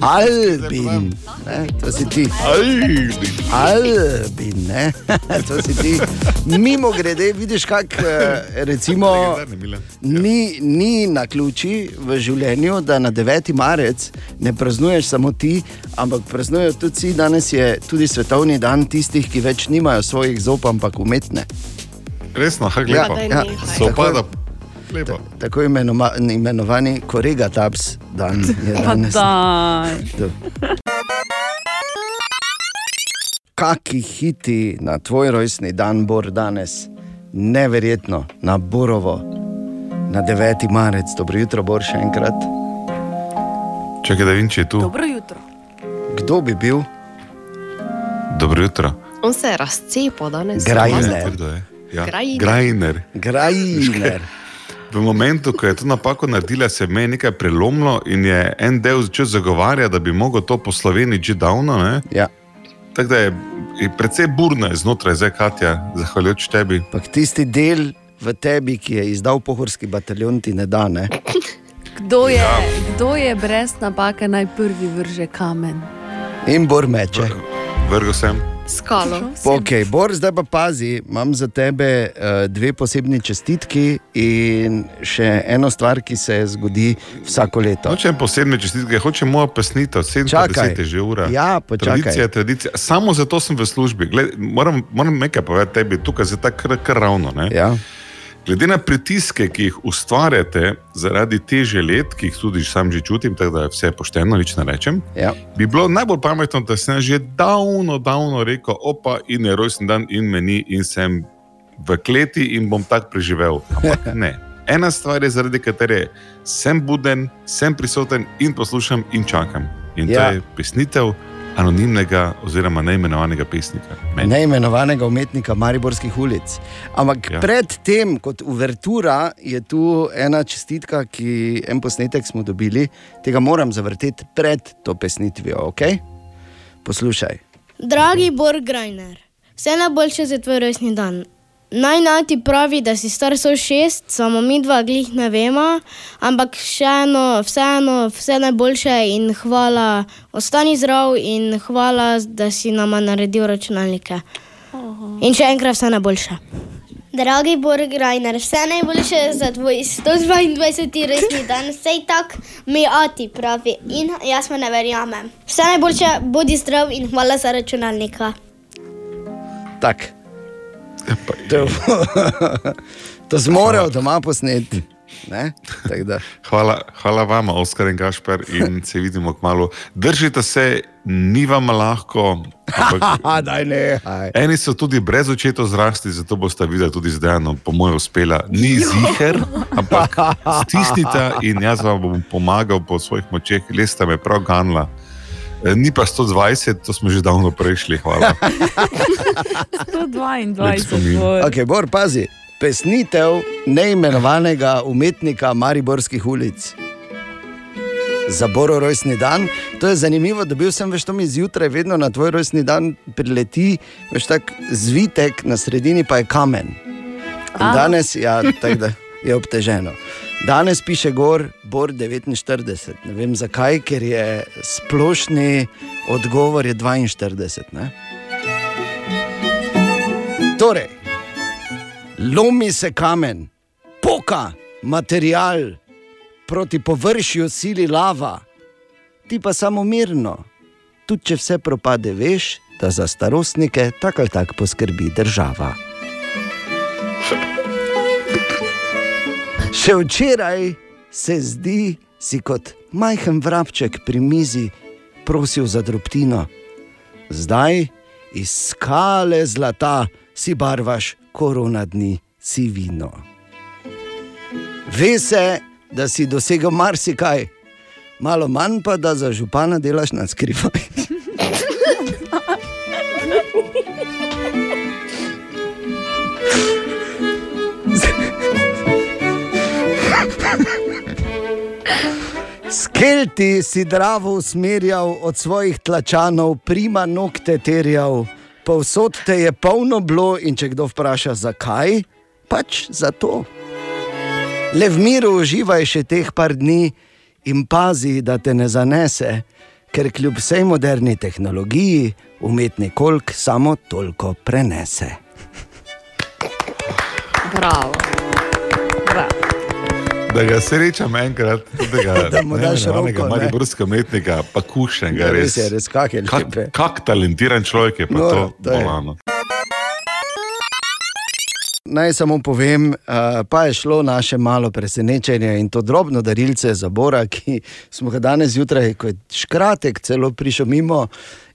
Albin, ne? to si ti. Albin. Albin, ne? to si ti. Mimo grede, vidiš, kako recimo ni, ni na ključi v življenju, da na 9. marec ne praznuješ samo ti, ampak praznujejo tudi vsi. Danes je tudi svetovni dan tistih, ki več nimajo svojih zob, ampak umetne. Resno, ha, Ja, glepa. daj Ja, nehaj. Sopada. Lepo. Tako imenoma, imenovani korega taps dan je danes. Kaki hiti na tvoj rojstni dan, Bor, danes? Neverjetno, na Borovo, na 9. marec, dobro jutro, Bor, še enkrat. Čakaj, da vem, če je tu. Dobro jutro. Kdo bi bil? Dobro jutro. On se je razcepil danes. Grajner. Kdo je? Ja. Grajner. Grajner. Grajner. V momentu, ko je to napako naredila, se je meni nekaj prelomilo in je en del začel zagovarjati, da bi lahko to po Sloveniji že davno. Ne? Ja. Tako da je, je precej burno je znotraj, zdaj Katja, zahvaljujoč tebi. Pak tisti del v tebi, ki je izdal pohorski bataljon, ti ne da. Ne? Kdo je, kdo je brez napake naj prvi vrže kamen? In Bor meče. Vrgo sem. Skalo. Okay, Bor, zdaj pa pazi, imam za tebe uh, dve posebni čestitki in še eno stvar, ki se zgodi vsako leto. Hočem posebne čestitke, hočem moja pesnita, 7 Čakaj. je že ura. Ja, počakaj. Tradicija, tradicija. Samo zato sem v službi. Gled, moram, moram nekaj povedati tebi, tukaj je tako kar, kar ravno. Ne? Ja. Glede na pritiske, ki jih ustvarjate zaradi teže let, ki jih tudi sam že čutim, tako da je vse pošteno, nič ne rečem, ja. bi bilo najbolj pametno, da sem že davno, davno rekel, opa, in je rojsten dan, in meni, in sem v kleti in bom tako preživel. Ampak ne. Ena stvar je, zaradi katere sem buden, sem prisoten in poslušam in čakam. In to Ja. je pesnitev anonimnega oziroma neimenovanega pesnika. Meni. Neimenovanega umetnika Mariborskih ulic. Ampak ja. Predtem, kot uvertura, je tu ena čestitka, ki en posnetek smo dobili, tega moram zavrteti pred to pesnitvijo. Okay? Poslušaj. Dragi Bor Grajner, vse najboljše za tvoj rojstni dan. Naj nati pravi, da si star so šest, samo mi dva glih ne vemo, ampak vseeno, vseeno, vse najboljše in hvala, ostani zdrav in hvala, da si nama naredil računalnike. In še enkrat vse najboljše. Dragi Bor Grajner, vse najboljše za tvoj 122. rojstni dan, vse tak mi ati pravi in jaz mu ne verjamem. Vse najboljše, bodi zdrav in hvala za računalnika. Tak. To, to zmorejo doma posneti. Hvala, hvala vam, Oskar in Gašper, in se vidimo kmalo. Držite se, ni vam lahko. Ampak, Daj ne. Aj. eni so tudi brez očetov zrasli, zato boste videli tudi zdaj, no, po mojem, uspela. Ni ziger, ampak stisnite in jaz vam bom pomagal po svojih močeh, le ste me prav ganla. E, Ni pa 120, to smo že davno prešli, hvala. 122 bor. Okay, Bor, pazi, pesnitev neimenovanega umetnika Mariborskih ulic. Za Boro rojstni dan. To je zanimivo, da bil sem veš, to mi zjutraj, vedno na tvoj rojstni dan prileti, veš, tak zvitek, na sredini pa je kamen. In danes ja, tak, da je obteženo. Danes piše gor Bor 49. Ne vem zakaj, ker je splošni odgovor je 42. Ne? Torej, lomi se kamen, poka material, proti površju sili lava, ti pa samo mirno. Tudi če vse propade, veš, da za starostnike tako ali tako poskrbi država. Še včeraj se zdi, si kot majhen vrabček pri mizi prosil za drobtino, zdaj iz skale zlata si barvaš korona dni sivino. Ve se, da si dosegel marsikaj, malo manj pa da za župana delaš na skrivaj. Skelti si dravo usmerjal od svojih tlačanov, prima nokte terjal, povsod te je polno bilo in če kdo vpraša, zakaj, pač zato. Le v miru uživaj še teh par dni in pazi, da te ne zanese, ker kljub vsej moderni tehnologiji umetni kolk samo toliko prenese. Bravo. Da ga srečam enkrat, da Da mu daš roko, ne. mariborskega umetnika, pa kušen ga Ja, res. res je, res, kak je kak, lepe. kak talentiran človek je pa No, to to bolano. naj samo povem, uh, pa je šlo naše malo presenečenje in to drobno darilce za Bora, ki smo ga danes zjutraj, ko je škratek celo prišel mimo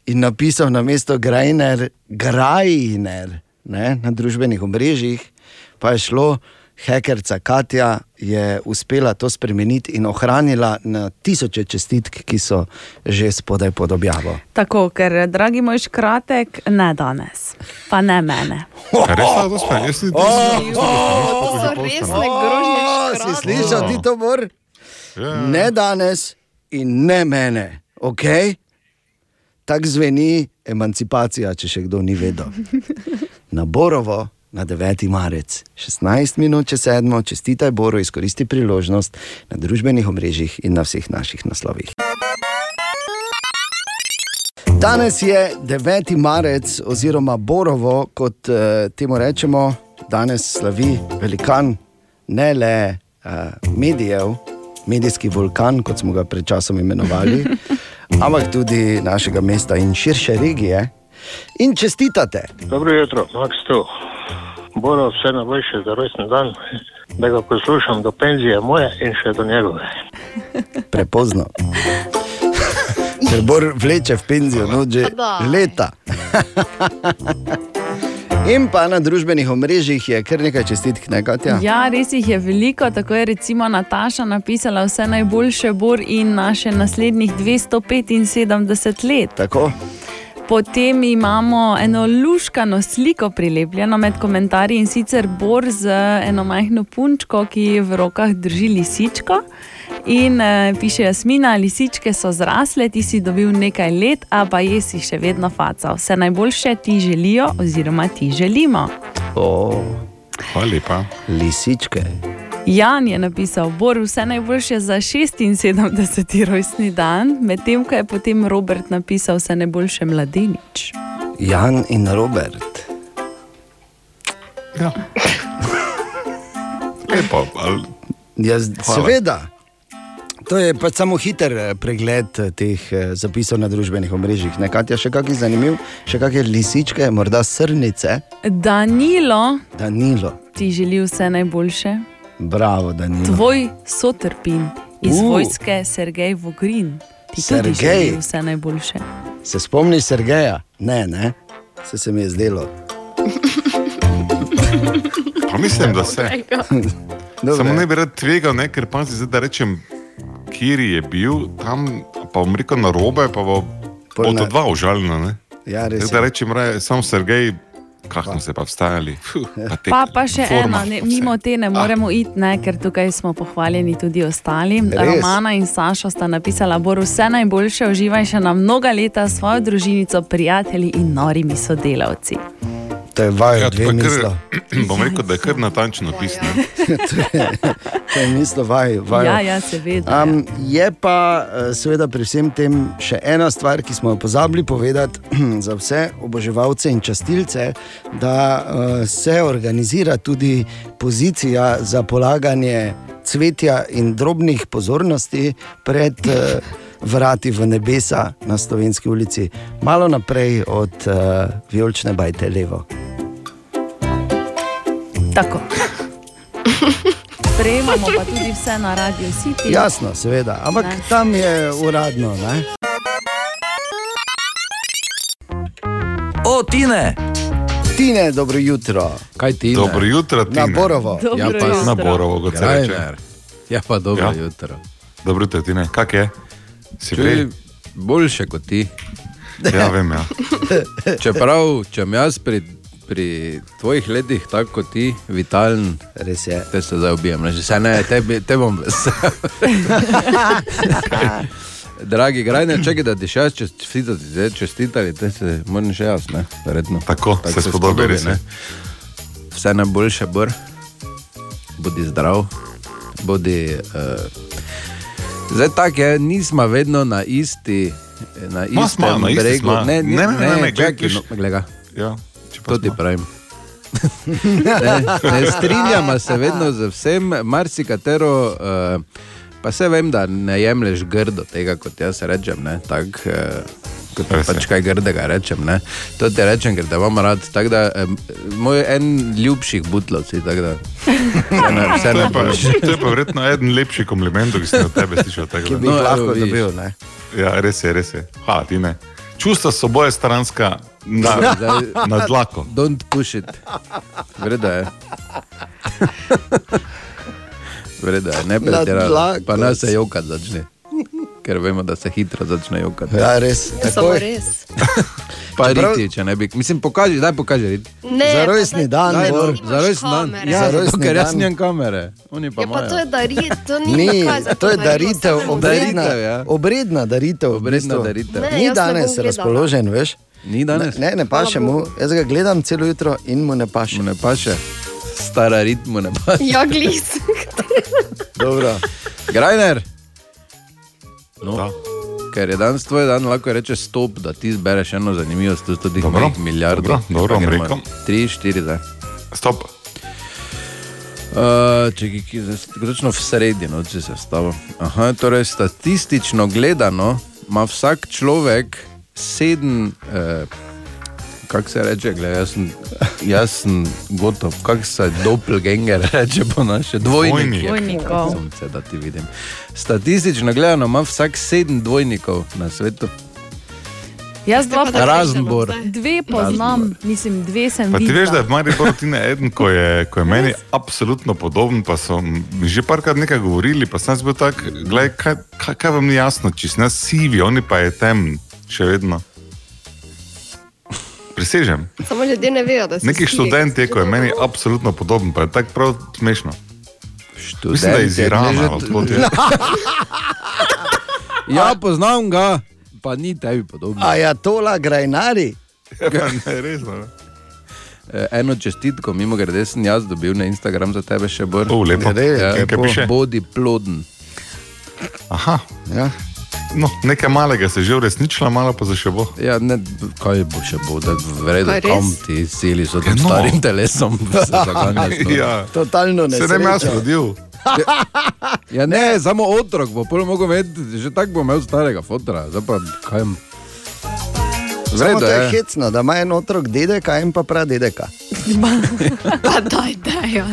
in napisal na mesto Grajner, Grajner ne, na družbenih omrežjih, pa je šlo. Hekerca Katja je uspela to spremeniti in ohranila na tisoče čestitk, ki so že spodaj pod objavo. Tako, ker, dragi moj škratek, ne danes, pa ne mene. Res je, to spet, jaz nisem. O, si slišal ti to, Bor? Ne danes in ne mene, ok? Tako zveni emancipacija, če še kdo ni vedel. Na Borovo, na 9. marec, 16 minut čez 7, čestitaj Boru, izkoristi priložnost na družbenih omrežjih in na vseh naših naslovih. Danes je 9. marec, oziroma Borovo, kot uh, temu rečemo, danes slavi velikan ne le uh, medijev, medijski vulkan, kot smo ga pred časom imenovali, ampak tudi našega mesta in širše regije. In čestitate. Dobro jutro, Max tu. Boro vse najboljše za rojstni dan, da ga poslušam do penzije moje in še do njegove. Prepozno. Ker Bor vleče v penzijo, no že leta. In pa na družbenih omrežjih je kar nekaj čestitk, ne Katja? Ja, res jih je veliko. Tako je recimo Nataša napisala vse najboljše Bor in naše naslednjih 275 let. Tako. Potem imamo eno luškano sliko prilepljeno med komentarji in sicer Bor z eno majhno punčko, ki v rokah drži lisičko. In uh, piše Jasmina, lisičke so zrasle, ti si dobil nekaj let, a pa jesi še vedno faca. Vse najboljše ti želijo, oziroma ti želimo. O, Hvala lepa. Lisičke. Jan je napisal, Bor, vse najboljše za 76. rojstni dan, medtem ko je potem Robert napisal vse najboljše mladenič. Jan in Robert. Ja. Lepo, ali... Jaz, seveda. To je pač samo hiter eh, pregled eh, teh eh, zapisov na družbenih omrežjih. Nekaj je še kakšen zanimiv, še kakšne lisičke, morda srnice, Danilo, Danilo. ti želi vse najboljše. Bravo, Danilo. Tvoj sotrpin iz Uh. vojske Sergej Vogrin. Ti tudi Sergej. želi vse najboljše. Se spomniš Sergeja? Ne, ne, se, se mi je zdelo. Pa mislim, da se. Samo ne bi rad tvegal, ne, ker pa zdaj da rečem, kjer je bil, tam pa bom rekel na robe, pa bo, to dva užaljena. Ne? Ja, res je. rečem, raje, sam Sergej, kako smo se pa vstajali. Pa te Pa, pa še forma, ena, ne, mimo te ne moremo iti, ne, ker tukaj smo pohvaljeni tudi ostali. Res. Romana in Saša sta napisala, Bor, vse najboljše, uživaj še na mnoga leta s svojo družinico, prijatelji in norimi sodelavci. To je vajo, Ja, dve kar, bom rekel, da je kar natančno pisano. to, je, to je mislo vajo. vajo. Ja, ja, seveda. Um, je pa eh, seveda pri vsem tem še ena stvar, ki smo jo pozabili povedati za vse oboževalce in častilce, da uh, se organizira tudi pozicija za polaganje cvetja in drobnih pozornosti pred uh, vrati v nebesa na Slovenski ulici, malo naprej od uh, Vijolčne bajte levo. Tako. Sprejemamo pa tudi vse na Radio City. Jasno, seveda, ampak Ne. tam je uradno. Ne? O, Tine! Tine, dobro jutro. Kaj ti? Dobro jutro, Tine. Na Borovo. Dobro Ja, pa jutro. Na Borovo, kot se reče. Ja, pa dobro Ja. ja. jutro. Dobro jutro, Tine. Kak je? Si prej? boljše kot ti. Ja, vem, ja. Čeprav, če sem jaz pri, pri tvojih letih tako kot ti, vitalen, res je. Te se zdaj ubijem, ne, že se ne, te, bi- te bom vesel. Dragi grajne, čakaj, da ti še jaz čestitati, zdaj čestitali, te se moram še jaz, ne, verjetno. Tako, se spodobi, res je. Vse najboljše, Bor, bodi zdrav, bodi. Uh, zdaj tako je, nismo vedno na isti. Na Ma, istem smo, na isti bregu. smo. Ne, ne, ne, ne, ne, glej, čakaj, no, glej ga. Ja, To ti pravim. ne, ne strinjamo se vedno z vsem, marsikatero. Uh, pa se vem, da ne jemliš grdo tega, kot jaz rečem. ne, Tak, uh, ko ti pač kaj grdega rečem. Ne? To ti rečem, ker te imam rad. Tako Da, eh, moj en ljubših butlovci. tako Da, vse na, vse To na je, pa, to je pa verjetno eden lepših komplimentov, ki sem od tebe slišal. tako Ki da. bi jih lahko vidiš. dobil. Ne? Ja, res je, res je. Hvala ti ne. Čustva so oboje stranska na, Zdaj- na dlako. Don't push it. Vredo je. Vredo je, ne Na pretirano. dlako. Pa nas se jokat začne. Ker vemo, da se hitro začne jokati. Ja, res. Samo Takoj. res. Pa Čeprav- riti, če ne bi. Mislim, pokaži, daj pokaži rit. Ne, Za rojstni da- dan, Daj, Bor. za rojstni dan. Ja, Za rojstni ker jaz dan. nimam kamere. Oni pa Ja, pa to je daritev, to ni Ni, to je daritev, obredna, ja. obredna daritev. v Obredna bistvu. daritev. Ne, Ni ne danes razpoložen, veš? Ni danes? Ne, ne paše mu. Jaz ga gledam celo jutro in mu ne paše. Mu ne paše. Stara ritmu ne paše. Ja, glis. Dobro. Grajner. No. Da. Ker je danes tvoj dan, lahko reče stop, da ti zbereš eno zanimivost, tu sto tih Dobro, mojih milijardov. dobro, dobro, rekel. Tri, štiri, zdaj. Stop. Uh, če točno v sredi, no, če se stavim. Aha, torej statistično gledano ima vsak človek sedem, eh, kako se reče, gled, jaz, sem, jaz sem gotov, kako se doppelganger reče po naše, dvojnik. Dvojnikov. Sonce, da ti vidim. Statistično gledano ima vsak sedem dvojnikov na svetu. Jaz dva pa Razen Bor. Dve poznam, mislim, dve sem Pa ti veš, da je v Mariboru ti ne eden, ko je, ko je meni absolutno podoben, pa so mi že parkrat nekaj govorili, pa sem jaz bil tak, gledaj, kaj, kaj, kaj vam ni jasno, če si nas sivi, oni pa je temen, še vedno. Prisežem. Samo ljudje ne vejo, da Neki sivi, študent je, ko je meni No. absolutno podoben, pa je tako prav smešno. Študent Mislim, da je iz je Irana, že- ali odkot je. Ja, poznam ga, pa ni tebi podobno. A ja, tola grajnari. ne, resno. ne. Eh, Eno čestitko, mimo grede, sem jaz dobil na Instagram za tebe še bolj. O, lepo. Ja, Kaj- kaj piše? Bodi ploden. Aha. Ja. No, nekaj malega se je že uresničilo, malo pa za še bo. Ja, ne, kaj bo še bo, da vredo res? tam ti sili so tam Ja, no. starim telesom, se no. Ja. Totalno ne. Se ne bi jaz rodil. Ja, ne, samo otrok, bo prvo mogel vedeti, že tako bo imel starega fotra, zdaj pa kaj. jim- Samo Vredo to je je. hecno, da ima en otrok dedeka in pa pradedeka. Pa daj, daj. ja.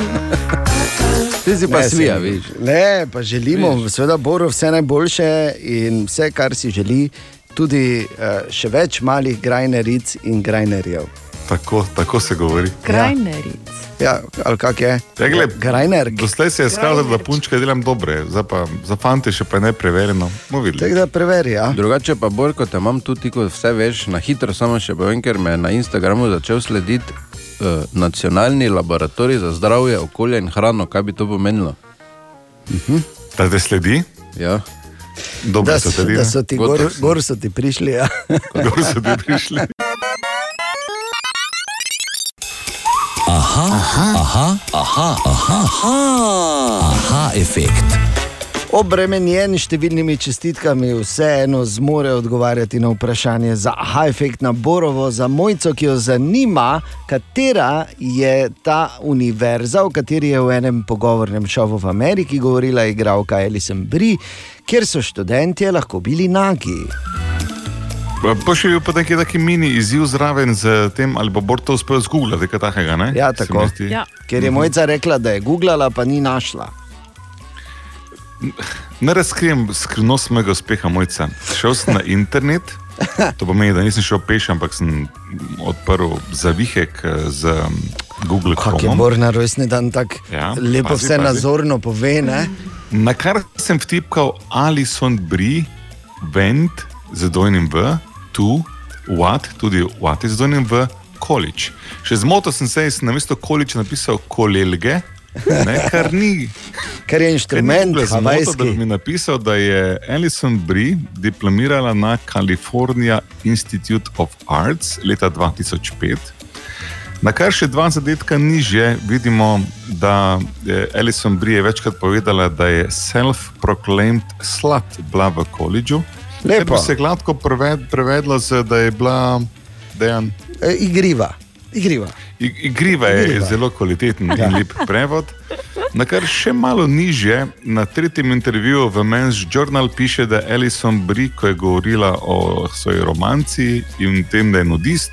Ti si pa Ne, svija, viš. Ne, pa želimo, seveda, Boru vse najboljše in vse, kar si želi, tudi uh, še več malih grajneric in grajnerjev. Tako, tako se govori. Krajneric. Ja, ali kak je? Ja, gled, Grajner. Doslej se je skazalo, da punčke delam dobre, zdaj pa za fante še pa ne preverjeno. Tako da preveri. Ja. Drugače pa bolj kot te imam tu, ti kot vse veš, na hitro samo še povem, ker me je na Instagramu začel slediti uh, nacionalni laboratorij za zdravje, okolje in hrano. Kaj bi to pomenilo? Da te sledi? Ja. Dobro Da, so so, te da so ti gor, gor so ti prišli. Ja. Gor so ti prišli. Aha, aha, aha, aha, aha, aha, aha, efekt. Obremenjen s številnimi čestitkami, vseeno zmore odgovarjati na vprašanje za aha efekt na Borovo, za mojco, ki jo zanima, katera je ta univerza, o kateri je v enem pogovornem šovu v Ameriki govorila igralka Alison Brie, kjer so študentje lahko bili nagi. Pa še bil pa neki taki mini izziv zraven z tem, ali bo Bor to uspel zgooglati, nekaj takega. Ne? Ja, tako. Ja. Ker je mojca rekla, da je googlala, pa ni našla. Ne razkrijem skrivnost mojega uspeha, mojca. Šel sem na internet, to pomeni, da nisem šel peš, ampak sem odprl zavihek eh, z um, Google Kak je Chrome. Bor na rojstni dan tako Ja, lepo pazi, vse pazi. nazorno pove. Ne? Na kar sem vtipkal Alison Brie, Vent z dvojnim V, tu, What, tudi What je z dvojnim V, College. Še zmotil sem se in sem na mesto College napisal kolelge, ne, kar ni. Ker je inštrument zmotil, da havajski. bi mi napisal, da je Alison Brie diplomirala na California Institute of Arts leta 2005. Na kar še dva zadetka nižje vidimo, da je Alison Brie večkrat povedala, da je self-proclaimed slut bila v koledžu. Lepo. Se gladko preved, prevedlo, da je bila dejan. E, igriva. Igriva. I- Igriva je Igriva. zelo kvaliteten Ja. in lep prevod. Na kar še malo nižje, na tretjem intervjuju v Men's Journal piše, da Alison Brie, ko je govorila o svoji romanci in tem, da je nudist,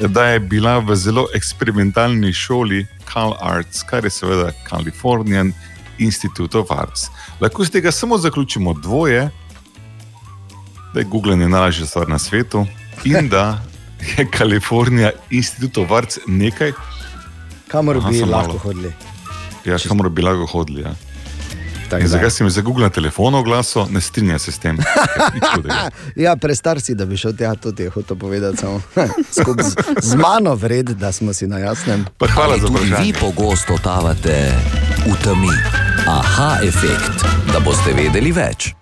da je bila v zelo eksperimentalni šoli Cal Arts, kar je seveda Californian Institute of Arts. Lahko iz tega samo zaključimo dvoje, da je Google najlažja stvar na svetu in da je Kalifornija Institute of Arts nekaj, Kamor Aha, bi lahko malo. hodili. Ja, kamor bi lahko hodili. Ja. Zakaj si mi za Google na telefonu oglasil, ne strinja se s tem. Ja, prestar si, da bi šel tja, to ti je hotel povedati. samo. Z, z mano vred, da smo si na jasnem. hvala za Tudi vprašanje. vi pogosto totavate v temi. Aha, efekt, da boste vedeli več.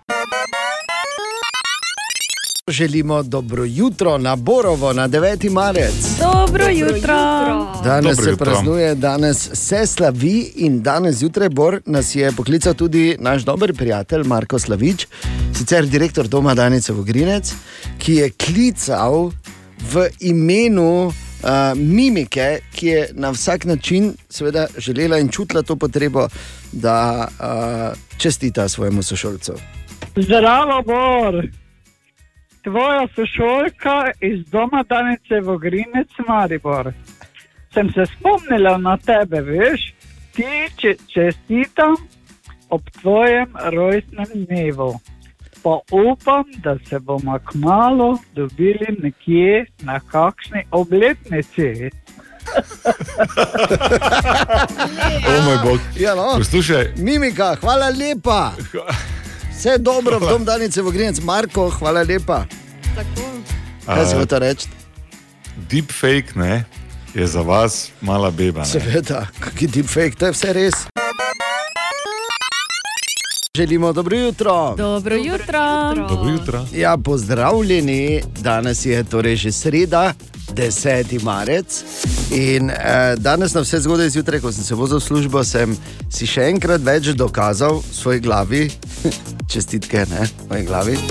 Želimo dobro jutro na Borovo, na 9. marec. Dobro jutro. Danes Dobro se jutro. praznuje, danes se slavi in danes zjutraj Bor nas je poklical tudi naš dober prijatelj Marko Slavič, sicer direktor doma Danice Vogrinec, ki je klical v imenu uh, mimike, ki je na vsak način seveda želela in čutila to potrebo, da uh, čestita svojemu sošolcu. Zdravo, Bor. Tvoja sošolka iz doma Danice v Grinec Maribor. Sem se spomnila na tebe, veš, ti če, čestitam ob tvojem rojstnem dnevu. Pa upam, da se bomo kmalo dobili nekje na kakšni obletnici. O moj bog. Ja, no. Poslušaj, Mimika, hvala lepa. Vse dobro, v dom Danice v Grinec, Marko, hvala lepa. Kaj si hotel reči? deepfake ne, je za vas mala beba. Ne? Seveda, kakšen deepfake, to je vse res. Želimo dobro jutro. Dobro jutro. Dobro jutro. Ja, pozdravljeni, danes je torej že sreda, 10. marec. In eh, danes na vse zgodaj zjutraj, ko sem se vozil v službo, sem si še enkrat več dokazal v svoji glavi, čestitke, ne, v moji glavi.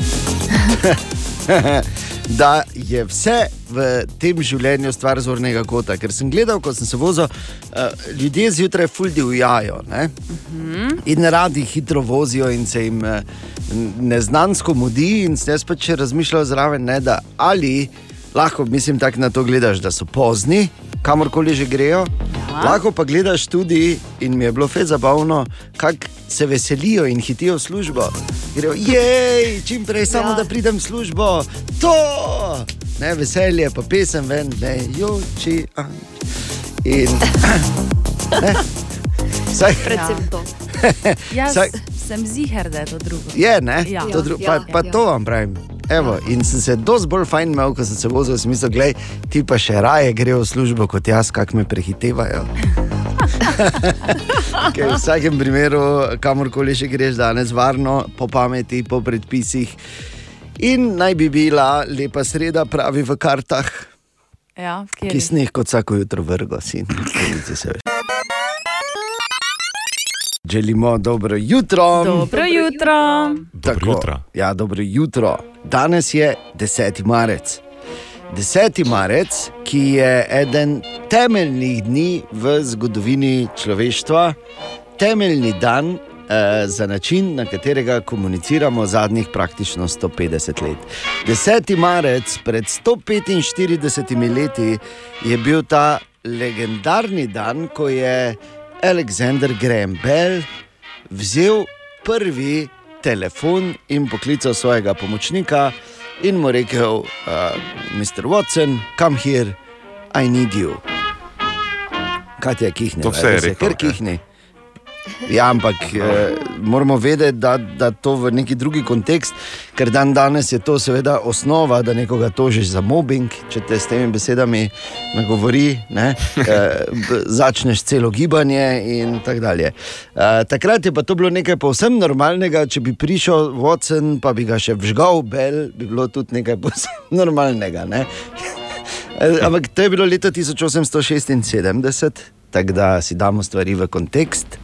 da je vse v tem življenju stvar zornega kota. Ker sem gledal, ko sem se vozil, uh, ljudje zjutraj fuldi ujajo ne? in radi hitro vozijo in se jim uh, neznansko mudi. In sem jaz pač razmišljal zraven, ne, da ali lahko, mislim, tako na to gledaš, da so pozni, kamorkoli že grejo. Lahko pa gledaš tudi, in mi je bilo fez zabavno, kako se veselijo in hitijo v službo. Grejo, jej, čim prej, samo ja. da pridem v službo, to, ne, veselje, pa pesem ven, ne, joči. In, ne, saj, Predvsem to. Jaz Saj- sem ziger, da je to drugo. Je, ne? Ja. To dru, Ja, pa, ja, pa ja. to vam pravim. Evo, in sem se dosti bolj fajn imel, ko sem se vozil, v smislu, gledaj, ti pa še raje grejo v službo kot jaz, kak me prehitevajo. Ker v vsakem primeru, kamorkoli že greš danes, varno, po pameti, po predpisih. In naj bi bila lepa sreda, pravi v kartah, Ja, ki kjer? sneh kot vsako jutro vrgo, sin. Vidite se. Želimo dobro jutro. Dobro jutro. Tako, jutro. Ja, dobro jutro. Danes je 10. marec. 10. marec, ki je eden temeljnih dni v zgodovini človeštva, temeljni dan eh, za način, na katerega komuniciramo zadnjih praktično 150 let. 10. marec pred 145 leti je bil ta legendarni dan, ko je Alexander Graham Bell vzel prvi telefon in poklical svojega pomočnika in mu rekel, uh, Mr. Watson, come here, I need you. Kaj ti je kihne? To vse je rekel, Ker ne? kihne. Ja, ampak eh, moramo vedeti, da, da to v neki drugi kontekst, ker dan danes je to seveda osnova, da nekoga tožiš za mobbing, če te s temi besedami nagovori, ne, eh, začneš celo gibanje in tako dalje. Eh, takrat je pa to bilo nekaj povsem normalnega, če bi prišel Watson, pa bi ga še vžgal, Bell, bi bilo tudi nekaj povsem normalnega. Ne. Eh, Ampak to je bilo leta 1876, tako da si damo stvari v kontekst.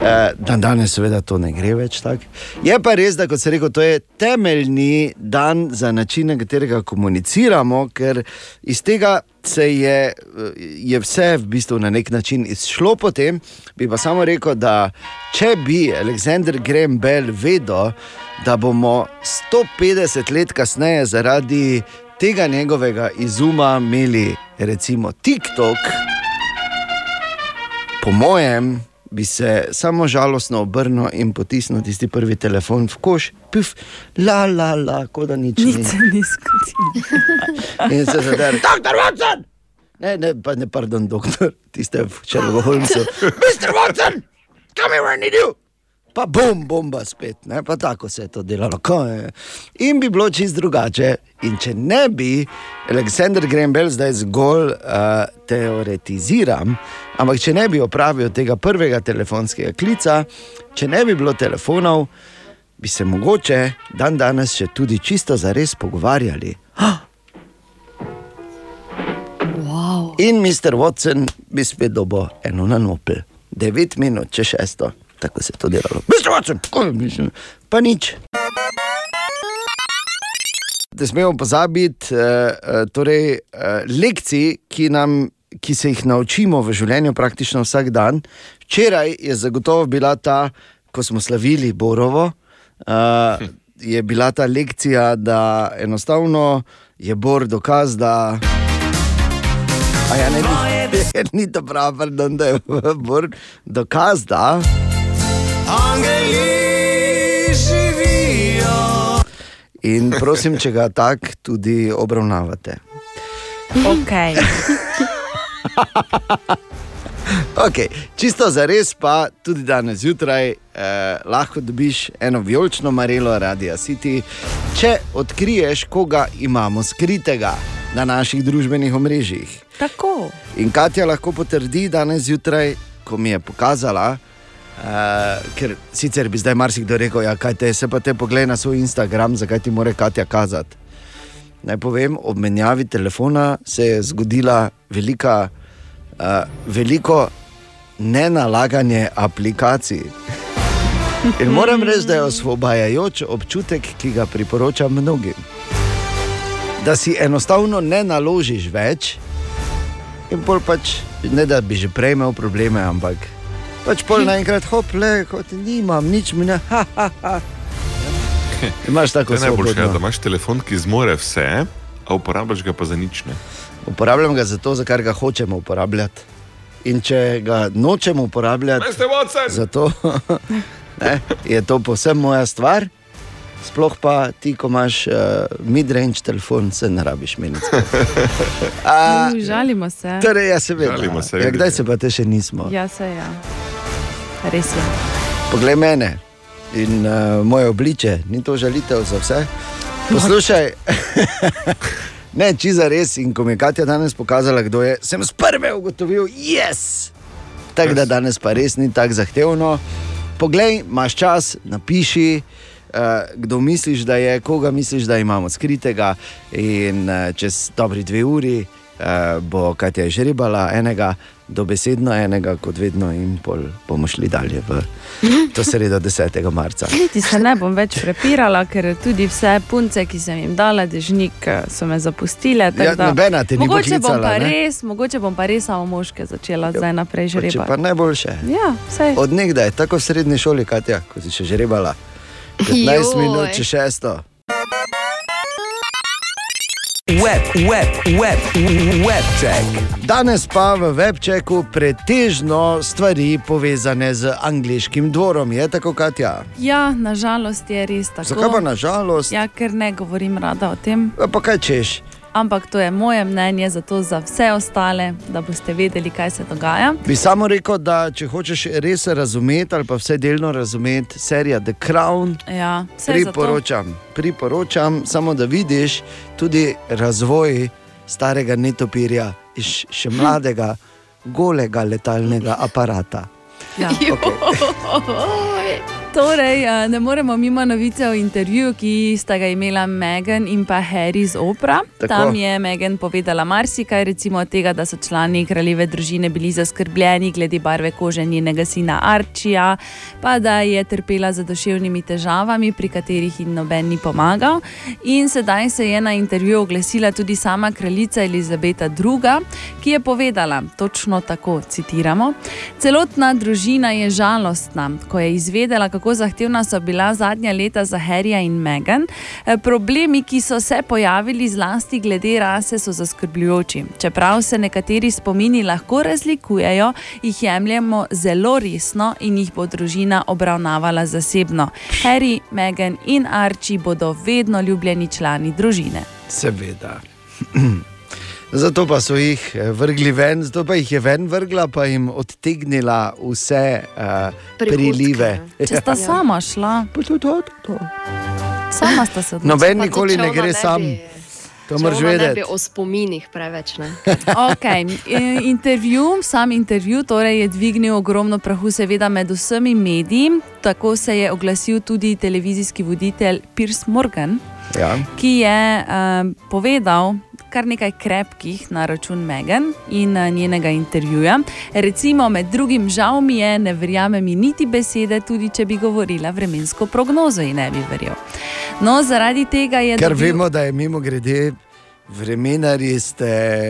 Eh, Dan danes, seveda, to ne gre več tako. Je pa res, da kot se rekel, to je temeljni dan za način, na katerega komuniciramo, ker iz tega se je, eh, je vse v bistvu na nek način izšlo. Potem bi pa samo rekel, da če bi Aleksandr Graham Bell vedel, da bomo 150 let kasneje zaradi tega njegovega izuma imeli recimo TikTok, po mojem, bi se samo žalostno obrnil in potisnil tisti prvi telefon v koš, pif, la, la, la, kot da nič Nič se ni zgodilo. In se zadere, doktor Watson! Ne, ne, pa ne, pardon, doktor, tiste v Črnoholmcu. Mr. Watson, come here, I need you! Pa bom, bomba spet, ne? pa tako se je to delalo. Ko je. In bi bilo čist drugače. In če ne bi, Aleksandr Grembel zdaj zgolj uh, teoretiziram, ampak če ne bi opravil tega prvega telefonskega klica, če ne bi bilo telefonov, bi se mogoče dan danes še tudi čisto zares pogovarjali. Wow. In Mr. Watson bi spet dobil eno na nopel, 9 minut, če šesto, tako se je to delalo. Mr. Watson, kaj mislim, pa nič. Ne smemo pozabiti eh, eh, torej, eh, lekcij, ki, nam, ki se jih naučimo v življenju praktično vsak dan. Včeraj je zagotovo bila ta, ko smo slavili Borovo, eh, je bila ta lekcija, da enostavno je Bor dokaz, da. A ja, ne, ni, ni to prav, pardon, da je Bor dokaz, da. Angeli živijo. In prosim, če ga tako tudi obravnavate. Okay. Okay. Čisto za res, pa tudi danes zjutraj eh, lahko dobiš eno vijolično marelo Radia City, če odkriješ, koga imamo skritega na naših družbenih omrežjih. Tako. In Katja lahko potrdi danes zjutraj, ko mi je pokazala. Uh, ker sicer bi zdaj marsikdo rekel, ja, te se pa te pogleda na svoj Instagram, zakaj ti mora Katja kazati. Naj povem, ob menjavi telefona se je zgodila velika, uh, veliko nenalaganje aplikacij. In moram reči, da je osvobajajoč občutek, ki ga priporočam mnogim. Da si enostavno ne naložiš več, in pol pač, ne da bi že prej imel probleme, ampak pač pol naenkrat, hop, le, kot nimam, nič mi ne, ha, ha, ha. Imaš tako To je najboljše, svobodno. ja, da imaš telefon, ki zmore vse, a uporabljaš ga pa za nič. Ne? Uporabljam ga zato, za kar ga hočemo uporabljati. In če ga nočemo uporabljati, Mr. Watson! zato ne, je to povsem moja stvar. Sploh pa ti, ko imaš uh, mid-range telefon, se ne rabiš meniti. A, Žalimo se. Torej, ja, seveda. Žalimo se, ja, kdaj se pa te še nismo? Ja, se ja. Res je. Poglej mene in uh, moje obliče, ni to žalitev za vse. Poslušaj, ne, če za res. In ko mi je Katja danes pokazala, kdo je, sem z prve ugotovil, yes! Tako da danes pa res ni tako zahtevno. Poglej, imaš čas, napiši. Uh, kdo misliš, da je, koga misliš, da imamo skritega, in uh, čez dobri dve uri uh, bo Katja žrebala enega, dobesedno enega, kot vedno, in pol bomo šli dalje v to sredo 10. marca. Niti se ne bom več prepirala, ker tudi vse punce, ki sem jim dala dežnik, so me zapustile. Ja, da- nobena te ni mogoče bom, poklicala, pa ne? res, mogoče bom pa res samo moške začela zdaj naprej Pa Če pa žrebati. najboljše. Ja, vse. Od nekdaj, tako v srednji šoli, Katja, ko si še žrebala. 15 Joj. minut, če šesto. Web, web, web, webček. Danes pa v webčeku pretežno stvari povezane z angliškim dvorom, je tako, Katja? Ja, nažalost je res tako. Zakaj pa nažalost? Ja, ker ne govorim rada o tem. Pa kaj češ? Ampak to je moje mnenje, zato za vse ostale, da boste vedeli, kaj se dogaja. Bi samo rekel, da če hočeš res razumeti ali pa vse delno razumeti, serija The Crown. Ja. Priporočam, priporočam, samo da vidiš tudi razvoj starega netopirja iz še mladega, golega letalnega aparata. Ja. Okay. Torej, eh, ne moremo mimo novice o intervjuju, ki sta ga imela Megan in pa Harry z Opra. Tako. Tam je Megan povedala marsikaj, recimo tega, da so člani kraljeve družine bili zaskrbljeni glede barve kože njenega sina Arčija, pa da je trpela za duševnimi težavami, pri katerih jim noben ni pomagal. In sedaj se je na intervju oglasila tudi sama kraljica Elizabeta II., ki je povedala točno tako: citiramo. Celotna družina je žalostna, ko je izvedela, kako zahtevna so bila zadnja leta za Harryja in Meghan. Eh, Problemi, ki so se pojavili, zlasti glede rase, so zaskrbljujoči. Čeprav se nekateri spomini lahko razlikujejo, jih jemljemo zelo resno in jih bo družina obravnavala zasebno. Harry, Meghan in Archie bodo vedno ljubljeni člani družine. Seveda. Zato pa so jih eh, vrgli ven, zato pa jih je ven vrgla, pa jim odtegnila vse uh, prilive. Če sta sama šla, sama sta se odločila. Noben nikoli ne gre sam. To moraš Ne bi vedeti. o spominih preveč. Ne? Okay. in- Intervju, sam intervju torej je dvignil ogromno prahu, seveda med vsemi mediji. Tako se je oglasil tudi televizijski voditelj Piers Morgan, Ja. ki je uh, povedal kar nekaj krepkih na račun Megan in uh, njenega intervjuja. Recimo, med drugim, žal mi je, ne verjame mi niti besede, tudi če bi govorila vremensko prognozo in ne bi verjel. No, zaradi tega je. Ker dobil- vemo, da je mimo grede. Vremenari ste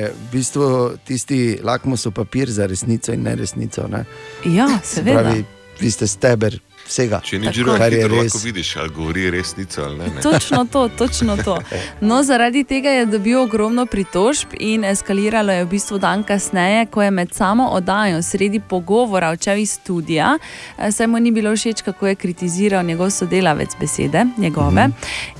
v bistvu tisti lakmusov papir za resnico in neresnico. Ne? Ja, Se seveda. pravi, vi ste steber vsega, Če ni žiro, kar je res. lahko vidiš, ali govori resnico ali ne. ne. Točno to, točno to. No, zaradi tega je dobil ogromno pritožb in eskaliralo je v bistvu dan kasneje, ko je med samo oddajo sredi pogovora odšel iz studia, eh, saj mu ni bilo všeč, kako je kritiziral njegov sodelavec besede, njegove.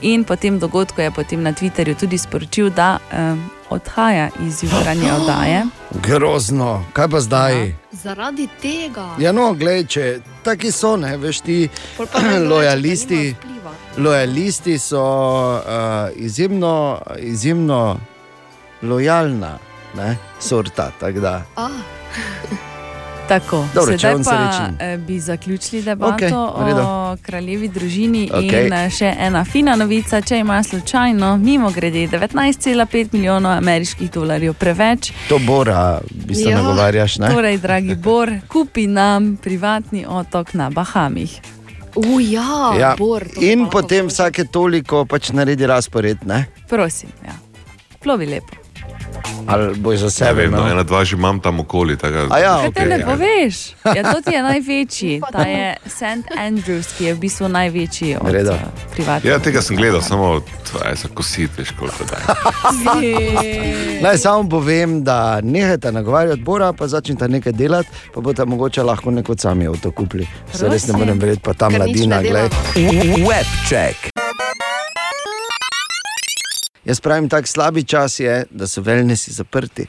In po tem dogodku je potem na Twitterju tudi sporočil, da eh, odhaja iz jutranje oddaje. Grozno, kaj pa zdaj? Zaradi tega. Ja, no, glej, če taki so, ne, veš ti, lojalisti, lojalisti so uh, izjemno, izjemno lojalna ne, sorta. Ah, Tako, Dobro, sedaj pa srečen. eh, bi zaključili debato redu. o kraljevi družini. Okay. In eh, še ena fina novica, če ima slučajno, mimo grede 19,5 milijonov ameriških dolarjev preveč. To Bora, v bistvu Ja. nagovarjaš. Ne? Torej, dragi Bor, kupi nam privatni otok na Bahamih. Uja, Ja. bor. In potem vsake toliko pač naredi razpored, ne? Prosim, ja. plovi lepo. Ali boš za sebe. vem, no, imel? ena, dva že imam tam okoli. Tako, A ja, Kaj te ne poveš? Ja, to ti je največji, ta je St. Andrews, ki je v bistvu največji od Redo. eh, privatnih. Ja, tega sem gledal, samo tvoje za kositi, veš koliko da. Naj samo povem, da nehajte nagovarjati Bora, pa začnite nekaj delati, pa boste mogoče lahko neko sami avto kupili. Se res ne morem verjeti, pa ta mladina, ne gled. delamo. Jaz pravim, tako slabi čas je, da so velnesi zaprti.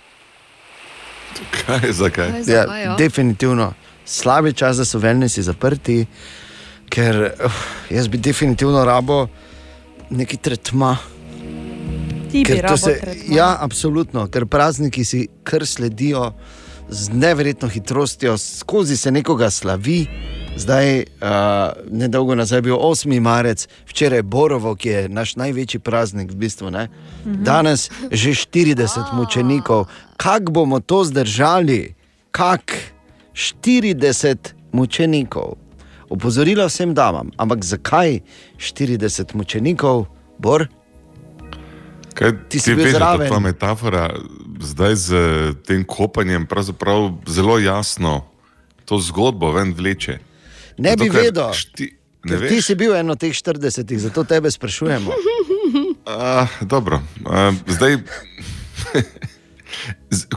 Kaj, zakaj? Ja, definitivno. Slabi čas, da so velnesi zaprti, ker uh, jaz bi definitivno rabo neki tretma. Ti bi rabo se, tretma. ja, absolutno, ker prazniki si kar sledijo z neverjetno hitrostjo, skozi se nekoga slavi. Zdaj, uh, nedolgo nazaj je bil 8. marec, včeraj Borovo, ki je naš največji praznik, v bistvu. Ne? Mhm. Danes že 40 mučenikov. Kako bomo to zdržali? Kak 40 mučenikov? Opozorila vsem damam, ampak zakaj 40 mučenikov, Bor? Kaj, Ti si veš, da zraven. ta metafora zdaj z tem kopanjem zelo jasno to zgodbo ven vleče. Ne Zato, bi vedel. šti- Ne Ti si bil eno od teh 40, zato tebe sprašujemo. Uh, dobro, uh, zdaj,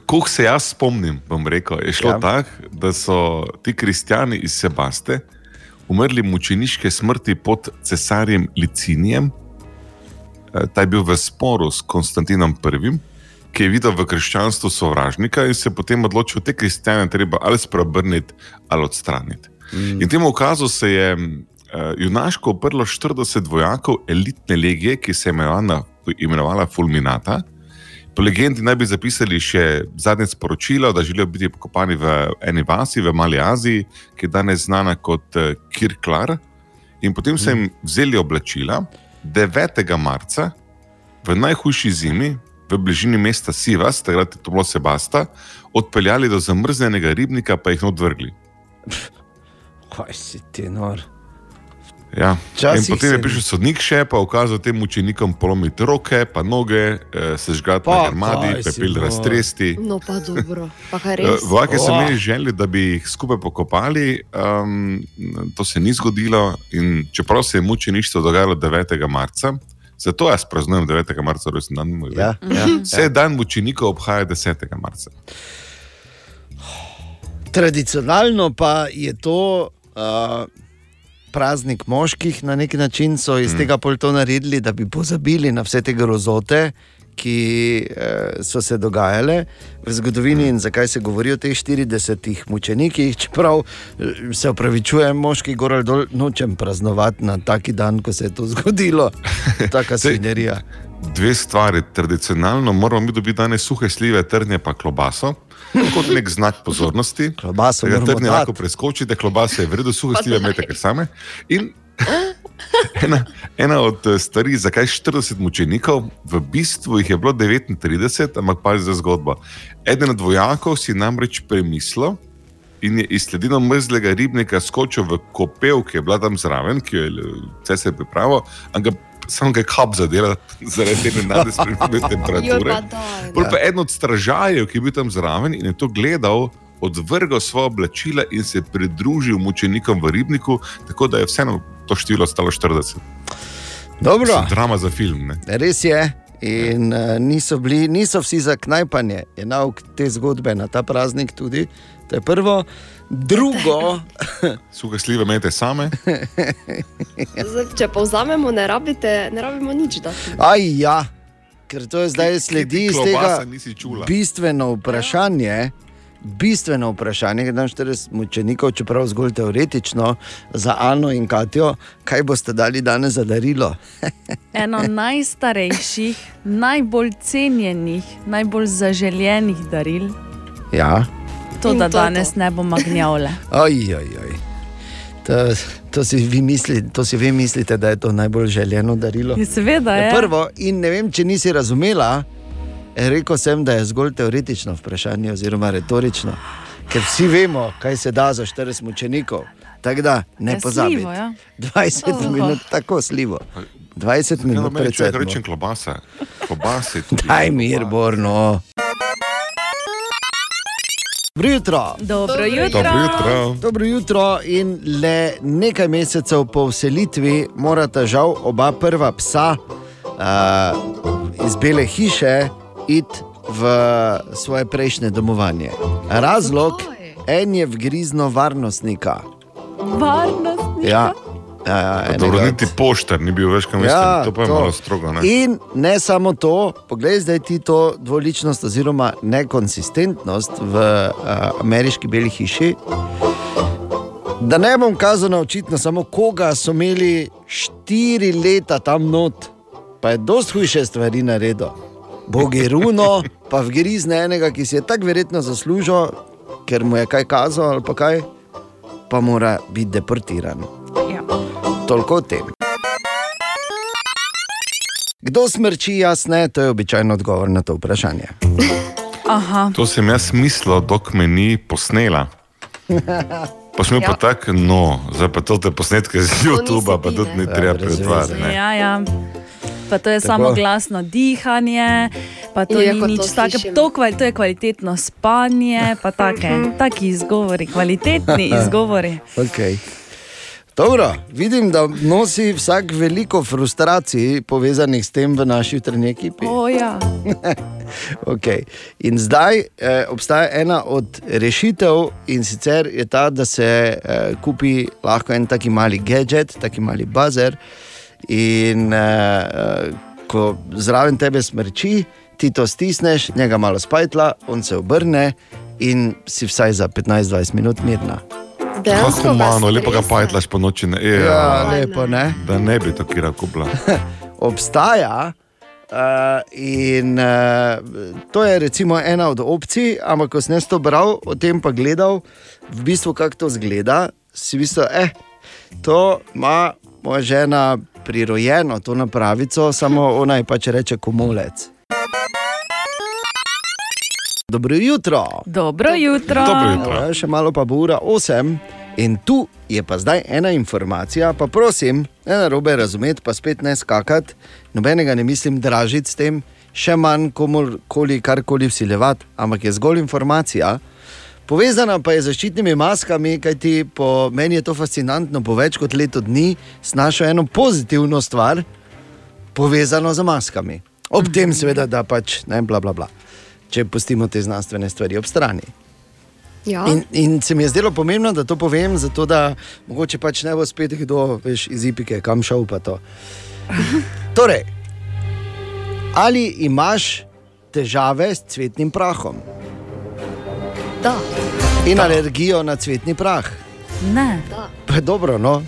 ko se jaz spomnim, bom rekel, je šlo Ja. tako, da so ti kristijani iz Sebaste umrli mučeniške smrti pod cesarjem Licinijem. Eh, Ta je bil v sporu s Konstantinom I., ki je videl v krščanstvu sovražnika in se je potem odločil, te kristijane treba ali spreobrniti ali odstraniti. Mm. In temu ukazu se je uh, junaško oprlo 40 vojakov elitne legije, ki se je imenovala, imenovala Fulminata. Po legendi naj bi zapisali še zadnje sporočilo, da želijo biti pokopani v eni vasi v Mali Aziji, ki je danes znana kot eh, Kirklar. In potem so jim vzeli oblačila 9. marca v najhujši zimi, v bližini mesta Sivas, takrat je to bilo Sebasta, odpeljali do zamrznjenega ribnika, pa jih odvrgli. Kaj si ti nor? Ja. In Včasih potem je se- prišel sodnik še, pa ukazal tem učenikom polomiti roke, pa noge, eh, sežgati Pa na armadi, kaj si pepel nor. raztresti. No, pa dobro. Pa kaj Eh, res? Vojaki so Oh. imeli željo, da bi jih skupaj pokopali, um, to se ni zgodilo. In čeprav se je mučeništvo dogajalo 9. marca, zato jaz praznujem 9. marca, rojsten dan moj. Ja, ja, Vse ja. dan mučenikov obhaja 10. marca. Tradicionalno pa je to uh, praznik moških, na neki način so iz Mm. tega pol to naredili, da bi pozabili na vse te grozote, ki uh, so se dogajale v zgodovini in zakaj se govori o teh 40 mučenikih. Čeprav eh, se opravičujem, moški gor ali dol, nočem praznovati na taki dan, ko se je to zgodilo. Taka svinerija. Dve stvari. Tradicionalno moramo mi dobiti danes suhe slive, trnje pa klobaso. Kot nek znak pozornosti. Klobaso trnje dati. lahko preskočite, klobasa je vredno, suhe slive imete kar same. In ena, ena od eh, stvari, zakaj 40 mučenikov, v bistvu jih je bilo 39, ampak pazi za zgodbo. Eden od vojakov si namreč premislil in je iz sledino mrzlega ribnika skočil v kopel, ki je bila tam zraven, ki jo je vse se pripravil, ampak samo ga je kap zadela zaradi te nenadne spremembe temperature. Pol pa eden od stražarjev, ki je bil tam zraven in je to gledal, odvrgal svoje oblačila in se pridružil mučenikom v ribniku, tako da je vseeno to število ostalo 40. Dobro. Drama za film. Ne? Res je. In uh, niso, bili, niso vsi za knajpanje, je nauk te zgodbe na ta praznik tudi. To je prvo. Drugo, Suhe slive imate same. Zdaj, če povzamemo, ne, rabite, ne rabimo nič aj ja, ker to je zdaj sledi iz tega nisi čula? bistveno vprašanje. Bistveno vprašanje, da je 40 mučenikov, čeprav zgolj teoretično, za Ano in Katijo, kaj boste dali danes za darilo? Eno najstarejših, najbolj cenjenih, najbolj zaželenih daril. Ja, To, In da to je to. danes ne bomo oj. To, to, si vi mislite, to si vi mislite, da je to najbolj željeno darilo? Ja, seveda je. Prvo, in ne vem, če nisi razumela, rekel sem, da je zgolj teoretično vprašanje, oziroma retorično. Ker vsi vemo, kaj se da za 40 mučenikov. Tako da ne Ja, pozabi. ja. 20 Oh. minut, tako slivo. 20 minut No, meni pred človek sedmo. reče klobasa. Klobase tudi. Daj mir, Borno. Dobro jutro. Dobro jutro. Dobro jutro. Dobro jutro in le nekaj mesecev po vselitvi morata žal oba prva psa uh, iz Bele hiše iti v svoje prejšnje domovanje. Razlog, en je vgrizno varnostnika. Varnost. Ja, ja, ja, Dobro, enega niti poštar ni bil več, kam Ja, ja, to pa je to. malo strogo. Ne? In ne samo to, poglej zdaj ti to dvoličnost oziroma nekonsistentnost v uh, ameriški beli hiši. Da ne bom kazal na očitno samo koga so imeli štiri leta tam not, pa je dosti hujše stvari naredil. Bogi runo, pa vgrizne enega, ki si je tako verjetno zaslužil, ker mu je kaj kazal ali pa kaj, pa mora biti deportiran. Ja. Toliko o tem. Kdo smrči, jaz ne, to je običajno odgovor na to vprašanje. Aha. To sem jaz mislil, dok me ni posnela. Pa smo ja. pa tako, no, zdaj pa to te posnetke z YouTube, pa tudi ni treba pretvarjati. ne. Ja, ja. Pa to je Tako. samo glasno dihanje, pa to Ja, ni nič takega. To, kvali- to je kvalitetno spanje, pa take, taki izgovori, kvalitetni izgovori. Okay. Dobro, vidim, da nosi vsak veliko frustracij povezanih s tem v naši jutrajni ekipi. O, ja. Okay. In zdaj eh, obstaja ena od rešitev, in sicer je ta, da se eh, kupi lahko en taki mali gadget, taki mali bazer. In eh, eh, ko zraven tebe smrči, ti to stisneš, njega malo spajtla, on se obrne in si vsaj za 15-20 minut mirna. Kako humano, lepo ga pajtlaš po noči. Ne? Ja, Ja, lepo, ne? Da ne bi to kira kupila. obstaja. Uh, in uh, to je recimo ena od opcij, ampak ko sem jaz to bral, o tem pa gledal, v bistvu kako to zgleda, si v bistvu, eh, to ima moja žena prirojeno to napravico, samo ona je pač reče komolec. Dobro jutro. Dobro jutro. Evo, še malo pa bo ura 8. In tu je pa zdaj ena informacija, pa prosim, ne na robe razumeti, pa spet ne skakati, nobenega ne mislim dražiti s tem, še manj komorkoli karkoli vsiljevati, ampak je zgolj informacija. Povezana pa je z zaščitnimi maskami, kajti po meni je to fascinantno, po več kot letu dni snašel eno pozitivno stvar, povezano z maskami. Ob tem, seveda, da pač ne bla bla bla. Če pustimo te znanstvene stvari ob strani. Ja. In, in se mi je zdelo pomembno, da to povem, zato da mogoče pač ne bo spet kdo veš, iz Ipike, kam šel pa to. Torej, ali imaš težave s cvetnim prahom Da. in alergijo na cvetni prah? Ne. Pa je dobro, no.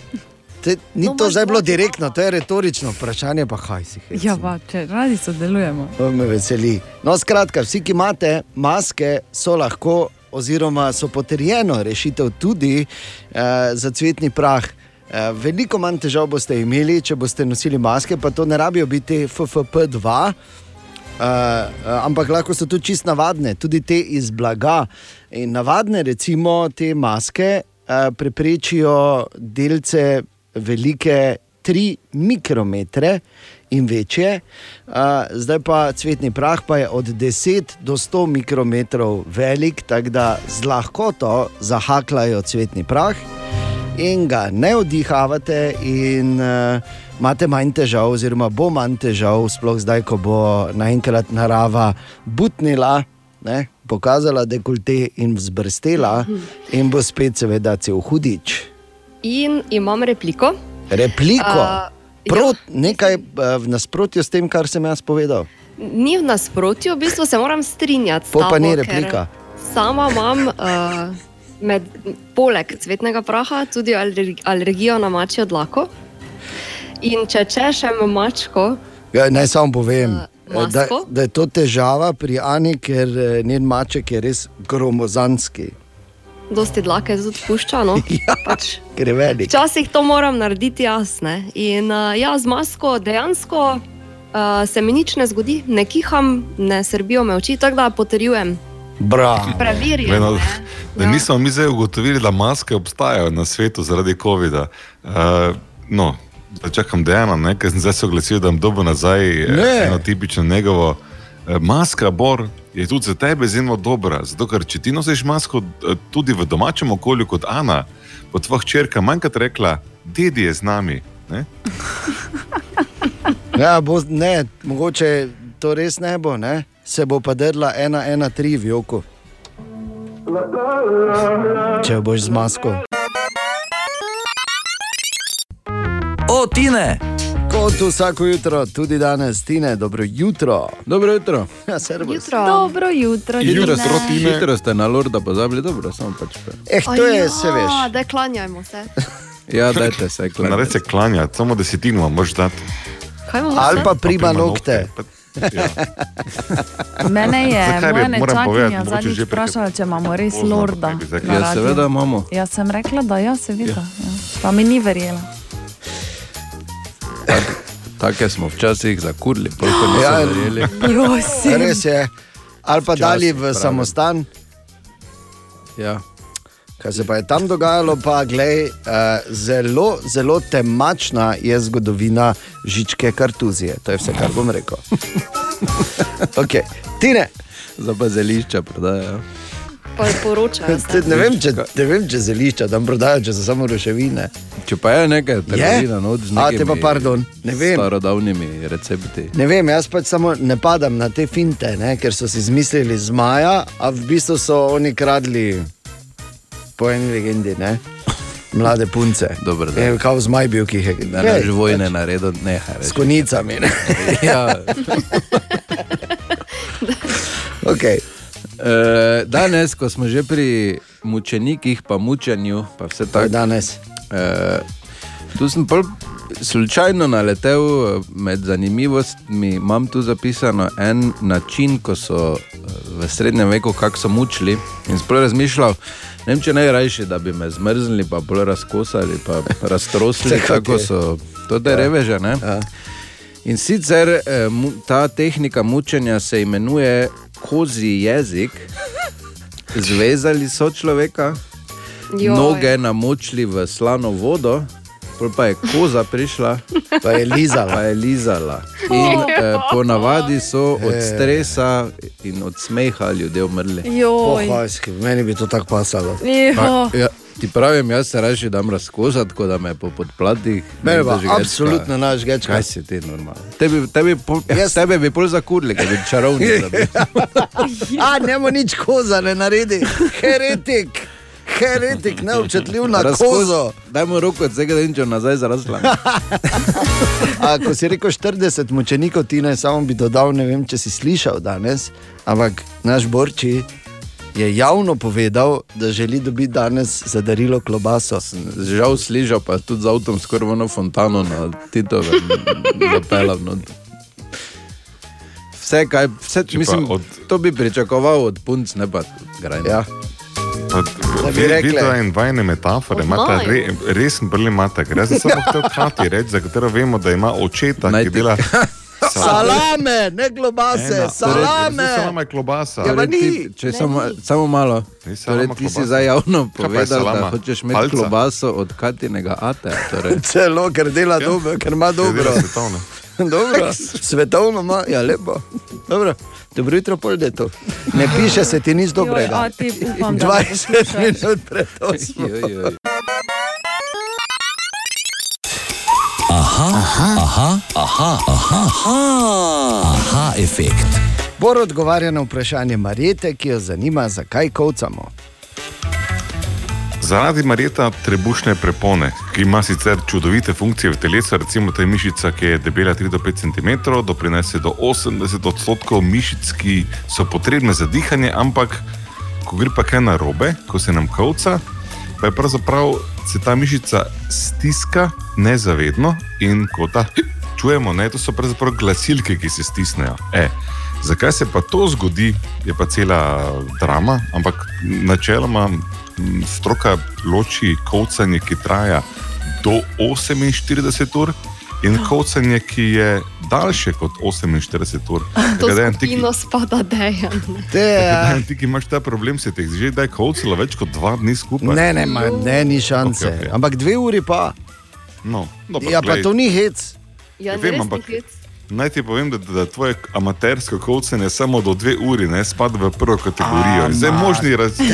Te, ni no, to zdaj bilo direktno, to je retorično vprašanje, pa kaj si. hecni. Ja, pa, če radi sodelujemo. To me veseli. No, skratka, vsi, ki imate maske, so lahko, oziroma so potrjeno rešitev tudi eh, za cvetni prah. Eh, veliko manj težav boste imeli, če boste nosili maske, pa to ne rabijo biti FFP2. Uh, uh, ampak lahko so tudi čist navadne, tudi te iz blaga. In navadne, recimo, te maske uh, preprečijo delce velike 3 mikrometre in večje, zdaj pa cvetni prah pa je od 10 do 100 mikrometrov velik, tako da z lahkoto zahaklajo cvetni prah in ga ne vdihavate, in uh, imate manj težav, oziroma bo manj težav, sploh zdaj, ko bo naenkrat narava butnila. Ne, pokazala dekolte in vzbrstela, in bo spet, seveda, cel hudič. In imam repliko. Repliko, A, Prot, nekaj eh, v nasprotju s tem, kar sem jaz povedal. Ni v nasprotju, v bistvu se moram strinjati. s Pol pa ni replika. Sama imam uh, med, poleg cvetnega praha tudi alergi, alergijo na mačjo dlako. In če češem mačko, Ja, naj samo povem, da, masko? da je to težava pri Ani, ker njen maček je res gromozanski, dosti dlake tudi pušča. No? ja, pač, ker je velik. včasih to moram narediti jasne. In uh, ja, z masko dejansko uh, se mi nič ne zgodi, ne kiham, ne srbijo me oči, tako da potrjujem. Glej, no, Da nismo mi zdaj ugotovili, da maske obstajajo na svetu zaradi COVID-a. Uh, no, čakam Dejana, ne, ker sem zdaj se oglasil, da bom dobil nazaj Ne. eno tipično njegovo. Eh, Maska, Bor, je tudi za tebe zelo dobra. Zato, ker če ti nosiš masko eh, tudi v domačem okolju, kot Ana, bo tvoja hčerka manjkrat rekla, dedi je z nami. Ne? Ja, bo, ne, mogoče to res ne bo, ne? se bo pa drla ena, ena, tri v joku. Če boš z masko. O, Tine! Kot vsako jutro, tudi danes, Tine, dobro jutro. Dobro jutro. Ja, servus. Dobro jutro. Tine. ste- hitro ste na Lorda pozabili, dobro, samo pač. Eh, to je, se veš. Da, klanjajmo se. Ja, dajte se Ne klanjati. reče klanjati, samo desetino moraš dati. Kaj bomo Ali se? pa prima nokte. Ja. Mene je moja nečakinja zadnjič vprašala, če imamo res lorda. Ja, seveda imamo. Jaz sem rekla, da ja, seveda. Ja. Pa mi ni verjela. Take smo včasih zakurili, koliko niso Ja, verjeli. Prosim. Res je. Ali pa Včasih, dali v pravim. samostan. Ja. Kaj se pa je tam dogajalo, pa glej, uh, zelo, zelo temačna je zgodovina žičke kartuzije. To je vse, kar bom rekel. okay. Tine, Za bazelišča prodajajo. Pa poročajo. ne, vem, če, ne vem, če zelišča tam prodajajo, če so samo ruševine. Če pa je nekaj trgovina, no, z A, te pa nekimi pardon, ne vem. starodavnimi recepti. Ne vem, jaz pač samo ne padam na te finte, ne, ker so si izmislili zmaja, a v bistvu so oni kradli po eni legendi, ne? mlade punce. Dobro, da. Je kao zmaj bil, ki je ne že vojne naredil, ne S konicami. Ne? Ja. okay. E, danes, ko smo že pri mučenikih, pa mučenju, pa vse tako. danes. E, tu sem pol slučajno naletel eh, med zanimivostmi, imam tu zapisano en način, ko so eh, v srednjem veku, kako so mučili. In sploh razmišljal, ne vem, če naj rajši, da bi me zmrznili, pa bolj razkosali, pa raztrosili, je. so. To je reveže, ne? In sicer mu, ta tehnika mučenja se imenuje kozi jezik. Zvezali so človeka, Joj. noge namočili v slano vodo, pol pa je koza prišla, pa je lizala. Pa je lizala. In eh, ponavadi so od stresa in od smeha ljudje umrli. Joj. Pohojski, meni bi to tako pasalo. Pa, ja, ti pravim, jaz se raje dam razkozati, tako da me po podplatih. Ne pa zažgečka. absolutno naš gečka. Kaj si ti normalno? Tebi, tebi, pol, yes. Tebe bi pol zakurili, ker bi čarovnik. A, njemu nič koza ne naredi, heretik, heretik, neobčutljiv na kozo. Dajmo roko od da nič nazaj zarasla. A, ko si rekel 40 mučenikov, ti ne samo bi dodal, ne vem, če si slišal danes, ampak naš Borči je javno povedal, da želi dobiti danes za darilo klobaso. Žal slišal pa je tudi z avtom skoraj eno fontano na Titove, zapela v not. Vse, kaj, vse, mislim, od- to bi pričakoval od punc, ne pa od grajna. Ja. Videla in vajne metafore, imata re, resen brli imata. Jaz sem samo hotel hkrati reči, za katero vemo, da ima očeta, ki dela Salame, ne globase, Ena. salame. Torej, salama je klobasa. Ja, Torej, ti, ni. če samo, samo malo. Ni Torej, ti si klobasa. zdaj javno povedal, da salama? hočeš imeti Palca? klobaso od Katinega ate. Torej. Celo, ker dela dobro, ker ima dobro. svetovno. dobro. Svetovno ima, ja, lepo. Dobro. Dobro jutro, pol je to. Ne piše se ti nič dobrega. a ti upam, da me 20 poslušaš. minut pred osmo. Aha, aha, aha, aha, aha, aha, aha efekt. Bor odgovarja na vprašanje Marjete, ki jo zanima, zakaj kovcamo. Zaradi Marjeta trebušne prepone, ki ima sicer čudovite funkcije v telesu, recimo ta mišica, ki je debela 3 do 5 cm, doprinese do 80 odstotkov mišic, ki so potrebne za dihanje, ampak ko gre pa kaj narobe, ko se nam kovca, pa je pravzaprav se ta mišica stiska nezavedno in ko ta čujemo, ne, to so pravzaprav glasilke, ki se stisnejo. E, zakaj se pa to zgodi, je pa cela drama, ampak načeloma stroka loči kovcanje, ki traja do 48 ur. In kovcanje, ki je daljše kot 48 ur. To Tako da en tik- skupino spada dejan. tako da Ti, ki imaš ta problem, se ti že da je kovcalo več kot dva dni skupaj. Ne, ne, ma, ne, ni šanse. Okej, okej. Ampak dve uri pa. No, dobro, Ja, pa glej. to ni hec. Ja, Vem, res ni ampak- hec. Naj ti povem, da, da tvoje amatersko kovcanje samo do dve uri ne spada v prvo kategorijo. Zdaj možni, raz...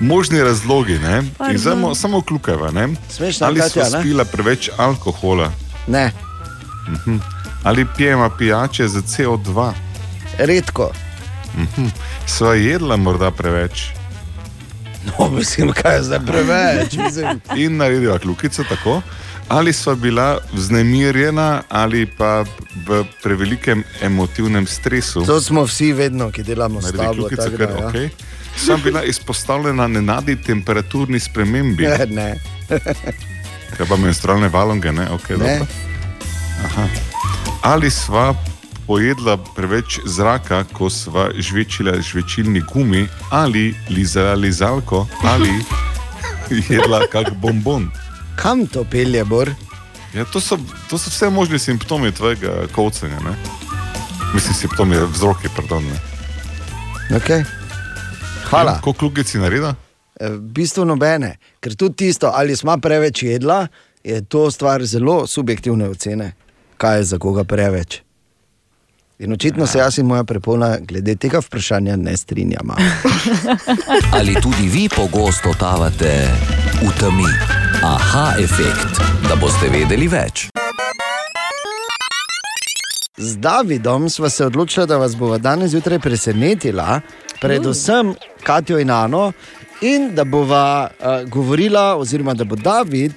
Možni razlogi, ne? Pardon. In zdaj mo- samo klukava, ne? Smešna Ali smo spila preveč alkohola? Ne, Mhm. Ali pijemo pijače za CO2? redko. Mhm. Sva jedla morda preveč? No, mislim, kaj je zdaj preveč. Mislim. In naredila kljukico tako. Ali sva bila vznemirjena ali pa v prevelikem emotivnem stresu? To smo vsi vedno, ki delamo s tabo. kljukico, tako ker da, ja. okay. Sem bila izpostavljena nenadni temperaturni spremembi. Ne, ne. Kaj pa menstrualne valonge, ne? Okay, Ne. Ali sva pojedla preveč zraka, ko sva žvečila žvečilni gumi, ali lizala lizalko, ali jedla kak bombon. Kam to pelje, Bor? Ja, to, so, to so vse možni simptomi tvojega kovcanja. Ne? Mislim, simptomi, vzroki, pardon. Ne? Okay. Hvala. Ja, Koliko klugic si naredila? Eh, V bistvu nobene, ker tudi tisto, ali smo preveč jedla, je to stvar zelo subjektivne ocene, kaj je za koga preveč. In očitno se jaz in moja prepona glede tega vprašanja ne strinjama. Ali tudi vi pogosto totavate v temi? Aha efekt, da boste vedeli več. Z Davidom smo se odločili, da vas bova danes zjutraj presenetila, predvsem Katijo in Ano, in da bova uh, govorila, oziroma da bo David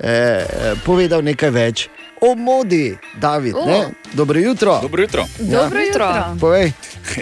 eh, eh, povedal nekaj več o modi. David, O. ne? dobro jutro. Dobro jutro. Ja. Dobro jutro. Povej.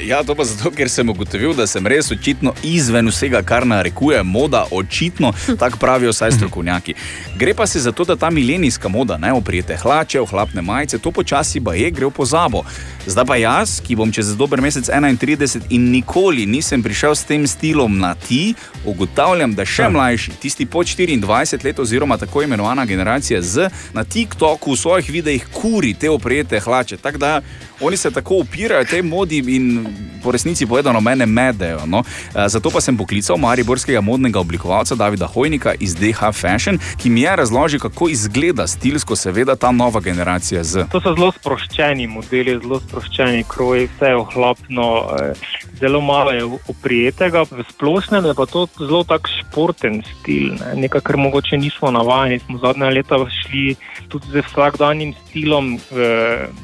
Ja, to pa zato, ker sem ugotovil, da sem res očitno izven vsega, kar narekuje moda, očitno, tako pravijo vsaj strokovnjaki. Gre pa se za to, da ta milenijska moda, ne oprijete hlače, ohlapne majice, to počasi pa je, gre v pozabo. Zdaj pa jaz, ki bom čez dober mesec 31 in nikoli nisem prišel s tem stilom na ti, ugotavljam, da še mlajši, tisti po 24 let, oziroma tako imenovana generacija Z, na TikToku v svojih videih kuri te oprijete hlače. Tako da oni se tako upirajo tej modi in po resnici povedano mene medejo. No. Eh, Zato pa sem poklical mariborskega modnega oblikovalca Davida Hojnika iz DH Fashion, ki mi je razložil, kako izgleda stilsko, seveda, ta nova generacija Z. To so zelo sproščeni modeli, zelo sproščeni kroji, vse je ohlapno, eh, zelo malo je oprijetega. V splošnem je pa to zelo tak športen stil, ne? nekaj, kar mogoče nismo navajeni. Smo zadnja leta šli tudi z vsakdanjim stilom v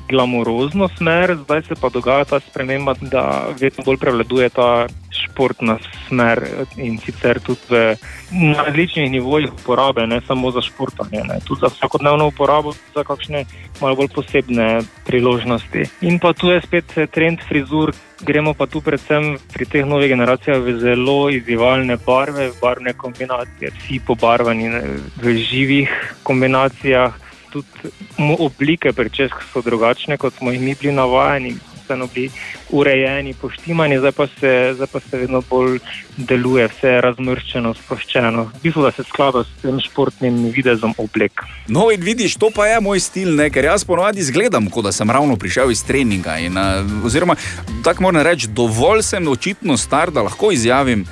glamurozno smer, zdaj se pa dogaja ta sprememba, da vedno bolj prevladuje ta športna smer in sicer tudi na različnih nivojih uporabe, ne samo za športanje, ne? tudi za vsakodnevno uporabo, za kakšne malo bolj posebne priložnosti. In pa tu je spet eh, trend frizur. Gremo pa tu predvsem pri teh novih generacijah v zelo izzivalne barve, barvne kombinacije, vsi pobarvani ne, v živih kombinacijah. Tudi mo- oblike pričesk so drugačne, kot smo jih mi bili navajeni. Vseeno bili urejeni, poštimani, zdaj pa, se, zdaj pa se vedno bolj deluje, vse je razmrščeno, sproščeno. V bistvu, da se sklada s tem športnim videzom oblek. No, in vidiš, to pa je moj stil, ne? ker jaz ponovadi izgledam, kot da sem ravno prišel iz treninga. In, uh, oziroma, tako moram reči, dovolj sem očitno star, da lahko izjavim,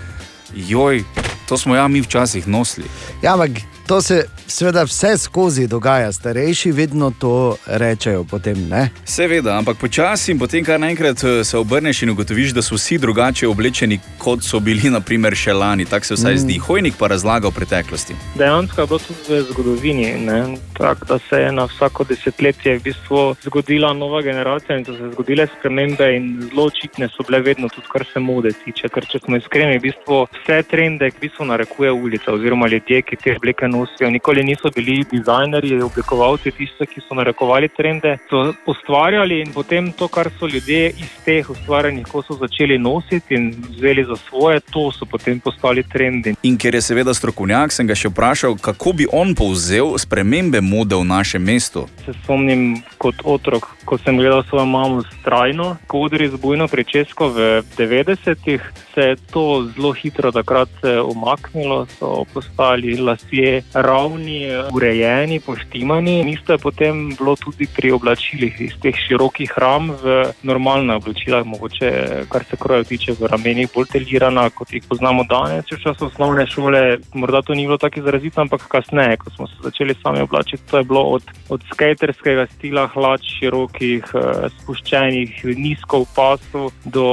joj, to smo ja mi včasih nosili. Ja, ampak to se seveda vse skozi dogaja, starejši vedno to rečejo potem. Ne? Seveda, ampak počasi in potem, kar naenkrat eh, se obrneš in ugotoviš, da so vsi drugače oblečeni, kot so bili, naprimer, še lani. Tako se vsaj Mm. zdi. Hojnik pa razlaga v preteklosti. Dejansko je bilo tudi v zgodovini, ne, tak, da se je na vsako desetletje v bistvu zgodila nova generacija in so se zgodile spremembe, in zelo očitne so bile vedno tudi, kar se mode tiče. Ker če smo iskreni, v bistvu vse trende, v bistvu narekuje ulica oziroma ljudje, ki te obleke nosijo. Nikoli niso bili dizajnerji, oblikovalci, tisti, ki so narekovali trende, so ustvarjali in potem to, kar so ljudje iz teh ustvarjenih kosov začeli nositi in vzeli za svoje, to so potem postali trendi. In ker je seveda strokovnjak, sem ga še vprašal, kako bi on povzel spremembe mode v našem mestu. Se spomnim kot otrok, ko sem gledal svojo mamo s trajno, kodri z bujno pričesko v 90-ih, se je to zelo hitro takrat umaknilo, so postali lasje ravni, urejeni, poštimani. Isto je potem bilo tudi pri oblačilih iz teh širokih ram v normalna oblačila, mogoče kar se krojev tiče v ramenih bolj telirana, kot jih poznamo danes. V času osnovne šole morda to ni bilo tako izrazito, ampak kasneje, ko smo se začeli sami oblačiti, to je bilo od, od skaterskega stila hlač širokih, eh, spuščenih, nizko v pasu, do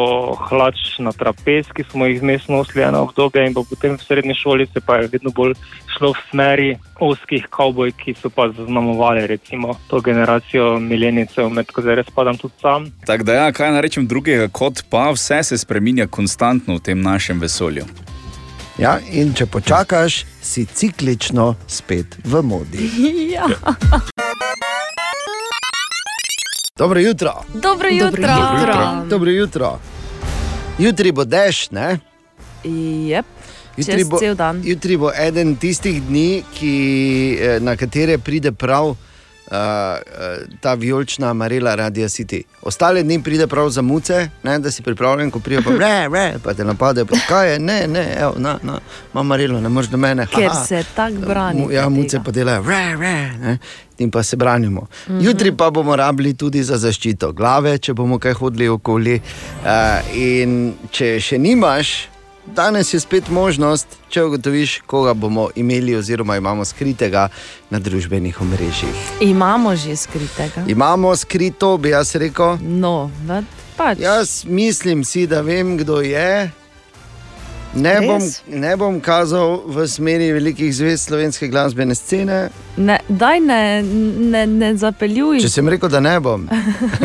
hlač na trapez, ki smo jih vmes nosili eno obdobje in potem v srednji šoli se pa je vedno bolj šlo v smeri oskih kavboj, ki so pa zaznamovali recimo to generacijo milenicev, med katere spadam tudi sam. Tako da, ja, kaj naj rečem drugega, kot pa vse se spremenja konstantno v tem našem vesolju. Ja, in če počakaš, si ciklično spet v modi. ja. Dobro jutro. Dobro jutro. Dobro jutro. Dobro jutro. Jutri bo dež, ne? Yep. Cel dan. jutri bo eden tistih dni, ki, eh, na katere pride prav uh, ta vijolična Marela Radio City. Ostale dni pride prav za muce, ne, da si pripravljen, ko pride pa re, re, pa te napade, pa kaj je, ne, ne, evo, na, na, ima Marelo, ne moreš do mene. Ker haha. se tako brani. Mu- Ja, muce pa delajo, re, re, ne, in pa se branimo. Mm. -hmm. Jutri pa bomo rabili tudi za zaščito glave, če bomo kaj hodili okoli. Uh, in če še nimaš, danes je spet možnost, če ugotoviš, koga bomo imeli, oziroma imamo skritega na družbenih omrežjih. Imamo že skritega. Imamo skrito, bi jaz rekel. No, da, pač. Jaz mislim si, da vem, kdo je. Ne bom, Res? ne bom kazal v smeri velikih zvezd slovenske glasbene scene. Ne, daj ne, ne, ne zapeljuj. Če sem rekel, da ne bom,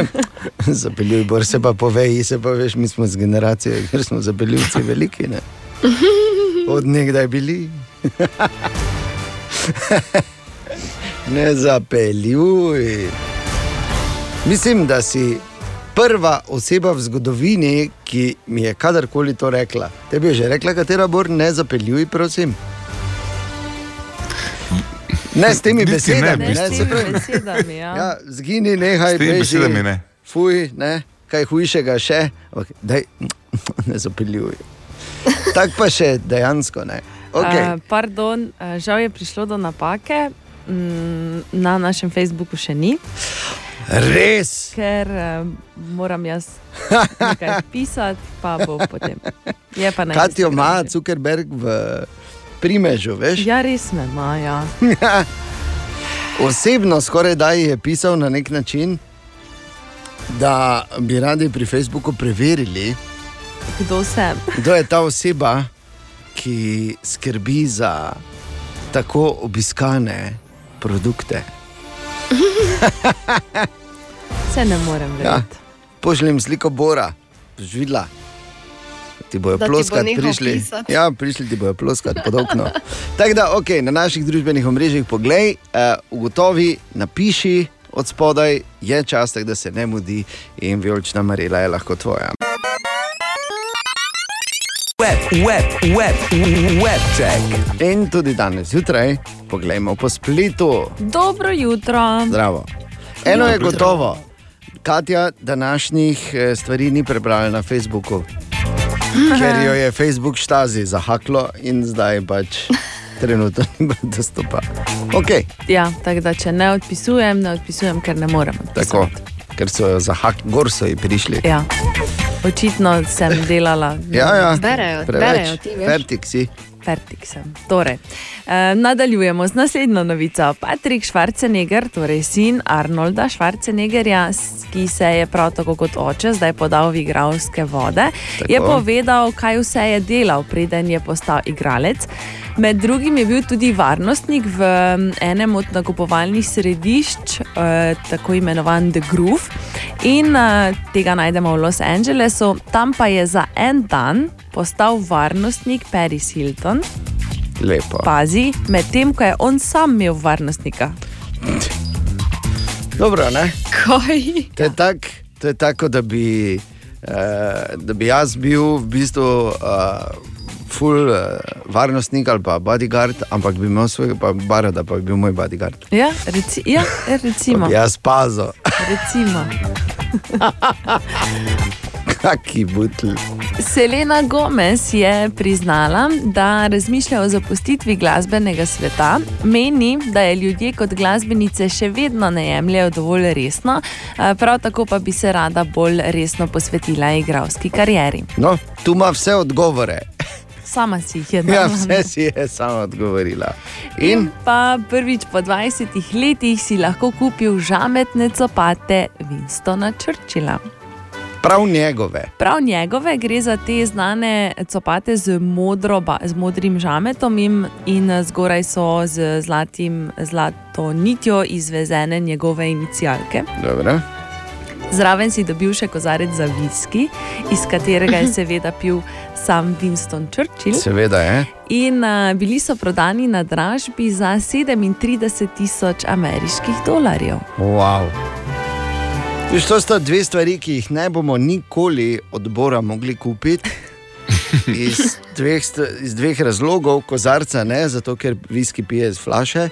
zapeljuj, bor se pa povej, se pa veš, mi smo z generacijo, ker smo zapeljivci veliki. Ne? Od nekdaj bili. ne zapeljuj. Mislim, da si prva oseba v zgodovini, ki mi je kadarkoli to rekla. Tebi je že rekla, katera bor ne zapeljuj, prosim. Ne s temi ne, besedami, v ne, bistvu. se pravi. besedami, ja. Ja, zgini, nehaj, S temi beži. besedami ne. Fuj, ne, kaj hujšega še, ampak daj, ne zapeljuj. Tako pa še dejansko ne. Okay. Uh, pardon, uh, žal je prišlo do napake, mm, na našem Facebooku še ni. Res. Ker uh, moram jaz nekaj pisati, pa bo potem. Je pa na Kaj ti jo Instagramu ima. Zuckerberg v primežu, veš? Ja, res me ima. Ja. Osebno skoraj da je pisal na nek način, da bi radi pri Facebooku preverili, Kdo sem? kdo je ta oseba, ki skrbi za tako obiskane produkte. Se ne morem Ja. verjeti. Pošljem sliko Bora, boš videla. Ti bojo Da ti bo ploskati, prišli. pisati. Ja, prišli ti bojo ploskati pod okno. Tako da, ok, na naših družbenih omrežjih poglej, uh, ugotovi, napiši od spodaj, je čas, tak, da se ne mudi in vijolična marela je lahko tvoja. Web, web, web, web check. In tudi danes zjutraj, poglejmo po spletu. Dobro jutro. Zdravo. Eno je Dobro jutro. gotovo, Katja današnjih eh, stvari ni prebrala na Facebooku, ker jo je Facebook štazi zahaklo in zdaj pač trenutno ni dostopa. Okay, Ja, tako da če ne odpisujem, ne odpisujem, ker ne morem. tako, ker so jo zahakli, gor so ji prišli. Ja. Očitno sem delala. Ja, ja. Berejo, berejo ti, veš. Fertik si. Fertik sem. Torej, eh, nadaljujemo z naslednjo novico. Patrik Schwarzenegger, torej sin Arnolda Schwarzeneggerja, ki se je prav tako kot oče zdaj podal v igralske vode, Tako. je povedal, kaj vse je delal, preden je postal igralec. Med drugim je bil tudi varnostnik v enem od nakupovalnih središč, eh, tako imenovan The Groove, in eh, tega najdemo v Los Angelesu. Tam pa je za en dan postal varnostnik Paris Hilton. Lepo. Pazi, medtem ko je on sam imel varnostnika. Dobro, ne? Kaj? To je tako, to je tako da, bi, uh, da bi jaz bil v bistvu uh, full uh, varnostnik ali pa bodyguard, ampak bi imel svojega pa barada, pa bi bil moj bodyguard. Ja, reci, ja recimo. Pa bi jaz pazil, recimo. kaki butl. Selena Gomez je priznala, da razmišlja o zapustitvi glasbenega sveta, meni, da je ljudje kot glasbenice še vedno ne jemljajo dovolj resno, eh, prav tako pa bi se rada bolj resno posvetila igralski karieri. No, tu ima vse odgovore. Sama si jih je Ja, dala. vse si je sama odgovorila. In In pa prvič po 20 letih si lahko kupil žametne copate Winstona Churchilla. prav njegove. Prav njegove gre za te znane copate z, modro, z modrim žametom in, in zgoraj so z zlatim, zlato nitjo izvezene njegove inicialke. Dobro. Zraven si dobil še kozarec za viski, iz katerega je seveda pil sam Winston Churchill. Seveda je. In uh, bili so prodani na dražbi za 37 tisoč ameriških dolarjev. Wow. Viš, to sta dve stvari, ki jih ne bomo nikoli odbora mogli kupiti. Iz dveh, iz dveh razlogov, kozarca ne, zato ker viski pije iz flaše.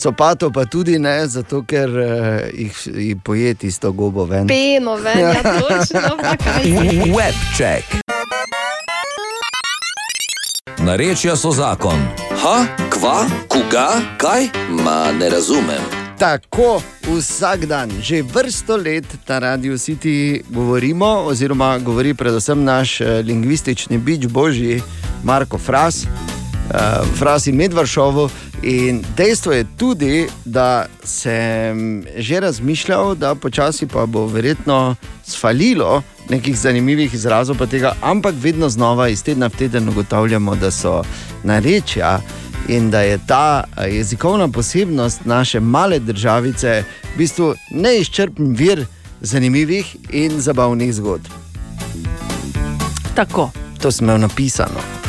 Copato pa tudi ne, zato ker uh, jih, jih poje tisto gobo ven. Peno, ven, ja, točno. Web check. Narečja so zakon. Ha, kva, koga, kaj? Ma ne razumem. Tako vsak dan, že vrsto let na radiju City govorimo, oziroma govori predvsem naš eh, lingvistični bič božji Marko Fras, eh, Fras in Medvršovo. In dejstvo je tudi, da sem že razmišljal, da počasi pa bo verjetno sfalilo nekih zanimivih izrazov, pa tega, ampak vedno znova iz tedna v teden ugotavljamo, da so narečja in da je ta eh, jezikovna posebnost naše male državice v bistvu neizčrpen vir zanimivih in zabavnih zgodb. Tako. To sem imel napisano.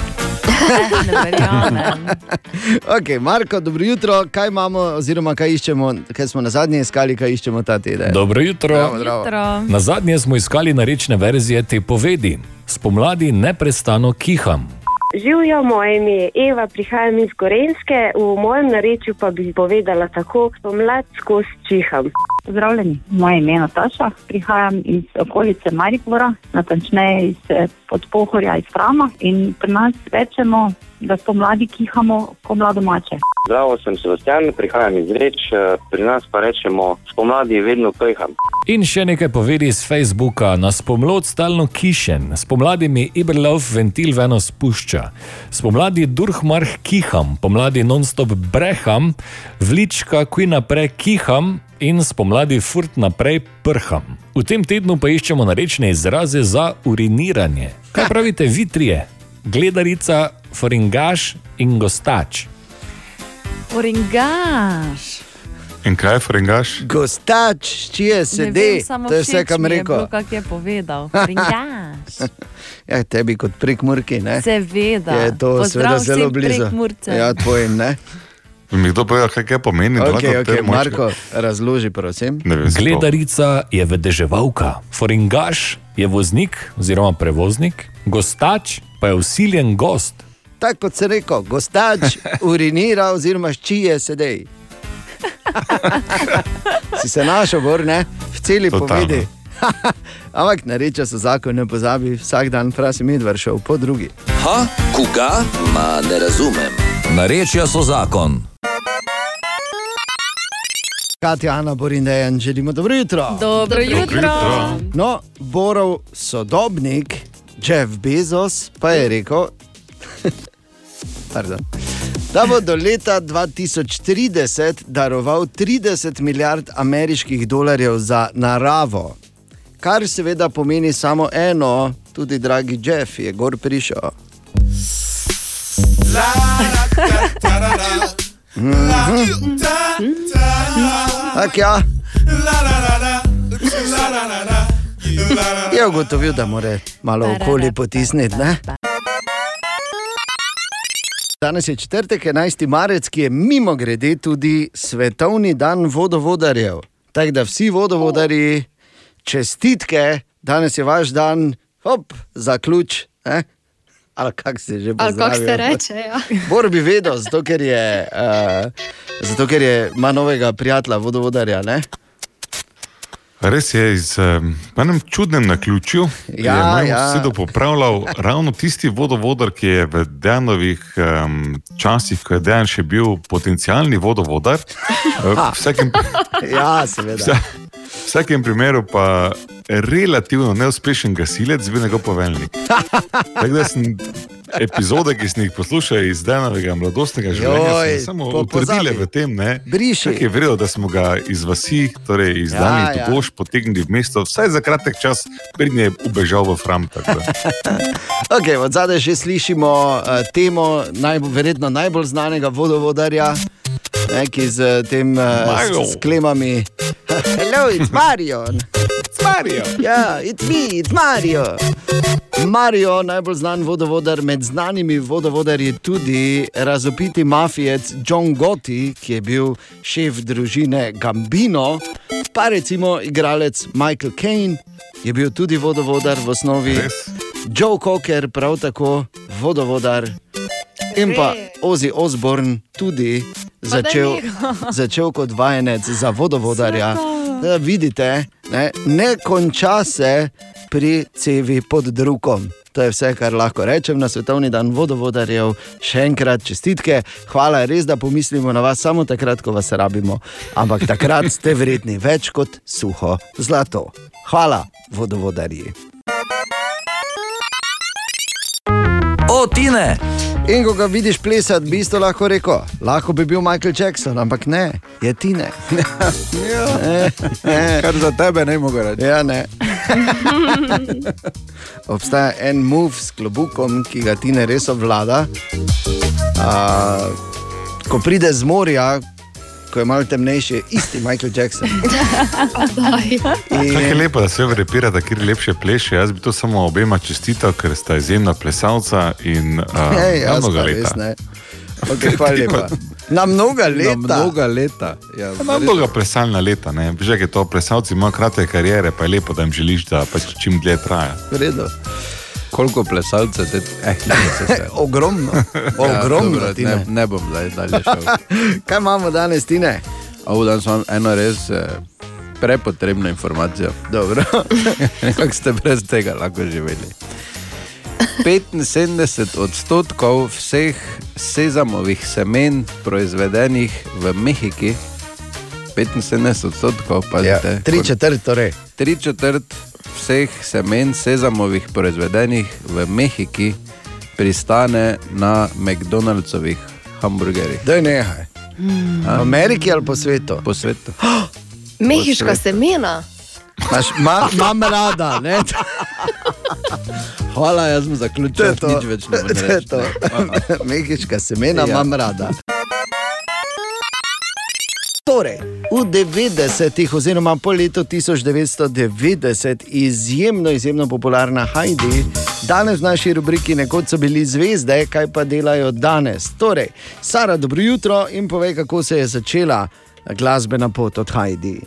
Okay, Marko, dobro jutro. Kaj imamo, oziroma kaj iščemo, kaj smo na zadnje iskali, kaj iščemo ta teden? Dobro jutro. Zdravo, zdravo. Jutro. Na zadnje smo iskali narečne verzije te povedi. Spomladi neprestano kiham. Živijo, moje ime je Eva, prihajam iz Gorenske, v mojem narečju pa bi povedala tako: pomlad skozi čiham. Zdravljeni, moje ime je Nataša, prihajam iz okolice Maribora, natančneje iz eh, podpohorja iz Frama in pri nas rečemo, da spomladi kihamo, ko mlado mače. Zdravo, sem Sebastian, prihajam iz Reč, eh, pri nas pa rečemo, spomladi vedno peham. In še nekaj povedi iz Facebooka. Na spomlad stalno kišen, spomladi mi Iberlov ventil veno spušča. Spomladi durhmarh kiham, pomladi non-stop breham, vlička kuj naprej kiham in spomladi furt naprej prham. V tem tednu pa iščemo narečne izraze za uriniranje. Kaj pravite vi trije? Gledarica, foringaš in gostač. Oringaš. In kaj je frengaš? Gostač, čije sedi, vem, samo to je vse, kam mi je rekel. Kak je povedal. Oringaš. Ja, tebi kot prekmurki, ne? Seveda. Je to seveda zelo blizu. Prekmurcem. Ja, tvojim, ne? Bi mi kdo povedal, kaj, kaj pomeni? da Ok, lahko ok, te močke- Marko, razloži, prosim. Gledarica je vedeževalka, foringaš je voznik oziroma prevoznik, gostač pa je usiljen gost. Tako kot se rekel, gostač urinira, oziroma ščije sedej. si se našel, gor, ne? v celi Totalno. povedi. Ampak nareče se zakon, ne pozabi, vsak dan frasi medved šel po drugi. Ha, koga? Ma ne razumem. Narečja so zakon. Katja, Ana, Borin, Dejan, želimo dobro jutro. Dobro jutro. No, Borov sodobnik, Jeff Bezos, pa je rekel, pardon, da bo do leta 2030 daroval 30 milijard ameriških dolarjev za naravo. Kar seveda pomeni samo eno, tudi dragi Jeff je gor prišel. Tak, ja. Je ugotovil, da mora malo okoli potisniti. Ne? Danes je četrtek, 11. marec, ki je mimo grede tudi svetovni dan vodovodarjev. Tako da vsi vodovodarji, čestitke, danes je vaš dan, hop, za ključ. Eh? Ali kako se že Ali kako se pozdravijo? reče, ja. Bor bi vedel, zato ker je, uh, zato ker je ima novega prijatelja, vodovodarja. Ne? Res je, iz um, enem čudnem naključju Ja, je ja. sosedo popravljal ravno tisti vodovodar, ki je v Dejanovih um, časih, ko je Dejan še bil potencijalni vodovodar. v vsakem, Ja, seveda. v vsakem primeru pa relativno neuspešen gasilec, bil njegov poveljnik. Tako da sem epizode, ki sem jih poslušal iz Dejanovega mladostnega življenja, Joj, samo po- utrdile v tem, ne, je vredno, da smo ga iz vasi, torej iz Ja, danih ja. dogoš, potegnili v mesto, vsaj za kratek čas, prednje je ubežal v Fram. Okay, od zadaj že slišimo uh, temo najbolj, verjetno najbolj znanega vodovodarja, ne, ki z eh, tem uh, s, s klemami. Hello, it's Mario. It's Mario. Ja, it's me, it's Mario. Mario, najbolj znan vodovodar med znanimi vodovodarji, je tudi razopiti mafijec John Gotti, ki je bil šef družine Gambino, pa recimo igralec Michael Caine je bil tudi vodovodar v osnovi. Joe Cocker, prav tako vodovodar. In pa Ozzy Osbourne tudi začel, začel kot vajenec za vodovodarja. Da vidite, ne, ne konča se pri cevi pod drukom. To je vse, kar lahko rečem na svetovni dan vodovodarjev. Še enkrat čestitke, hvala, res da pomislimo na vas samo takrat, ko vas rabimo. Ampak takrat ste vredni več kot suho zlato. Hvala, vodovodarji. O, Tine! In ko ga vidiš plesati, bi isto lahko rekel, lahko bi bil Michael Jackson, ampak ne, je Tine. Kar za tebe ne mogo reči. Ja, ne. Obstaja en move s klobukom, ki ga Tine res obvlada. A, ko pride z morja, ko je malo temnejši, isti Michael Jackson. Kako je lepo, da se vrepira, da kjer lepše pleše. Jaz bi to samo obema čestital, ker sta izjemna plesalca in uh, Ej, na mnoga res leta. ne. Okay, hvala lepa. Na mnoga leta. Na mnoga leta. Ja, Ima mnoga plesalna leta, ne? Že je to, plesalci imajo kratke kariere, pa je lepo, da jim želiš, da pač čim dlje traja. V redu. Koliko plesalcev te eh, vse. Ogromno. Ogromno, dobro, Tine. ne, ne bom zdaj dalje šel. Kaj imamo danes, Tine? O, danes imam eno res eh, prepotrebno informacijo. Dobro. Kako ste brez tega lahko živeli? 75 odstotkov vseh sezamovih semen proizvedenih v Mehiki, 75 odstotkov, pazite. Ja, tri četrt, torej. Tri četrt vseh semen sezamovih proizvedenih v Mehiki pristane na McDonald'sovih hamburgerjih. Da je nehaj. V Ameriki ali po svetu? Po svetu. Mehiška semena. Maš, ma, mam rada, ne? Hvala, jaz sem zaključil, To je to. nič več ne To je to. Mehiška semena Ja. imam rada. Torej, v 90-ih, oziroma po letu 1990, izjemno, izjemno popularna Heidi, danes v naši rubriki nekoč so bili zvezde, kaj pa delajo danes. Torej, Sara, dobro jutro in povej, kako se je začela glasbena pot od Heidi.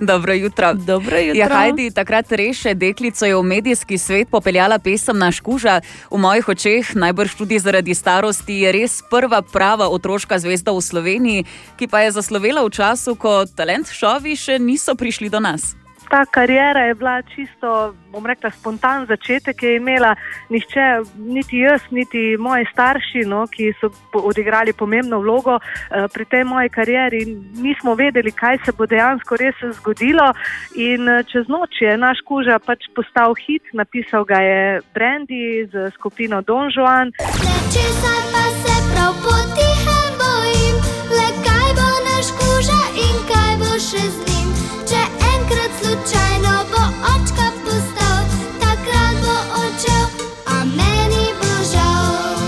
Dobro jutro. Dobro jutro. Ja, Hajdi, takrat reše deklico je v medijski svet popeljala pesem na škuža. V mojih očeh, najbrž tudi zaradi starosti, je res prva prava otroška zvezda v Sloveniji, ki pa je zaslovela v času, ko talent šovi še niso prišli do nas. Ta karijera je bila čisto, bom rekla, spontan začetek, je imela nihče, niti jaz, niti moji starši, no, ki so odigrali pomembno vlogo eh, pri tej moji karieri. Nismo vedeli, kaj se bo dejansko res zgodilo. In eh, čez noč je naš kuža pač postal hit, napisal ga je Brandy z skupino Don Juan. Česa pa se prav potihem bojim, le kaj bo naš kuža in kaj bo še z njim. Slučajno bo očka postal, takrat bo odšel, a meni bo žal.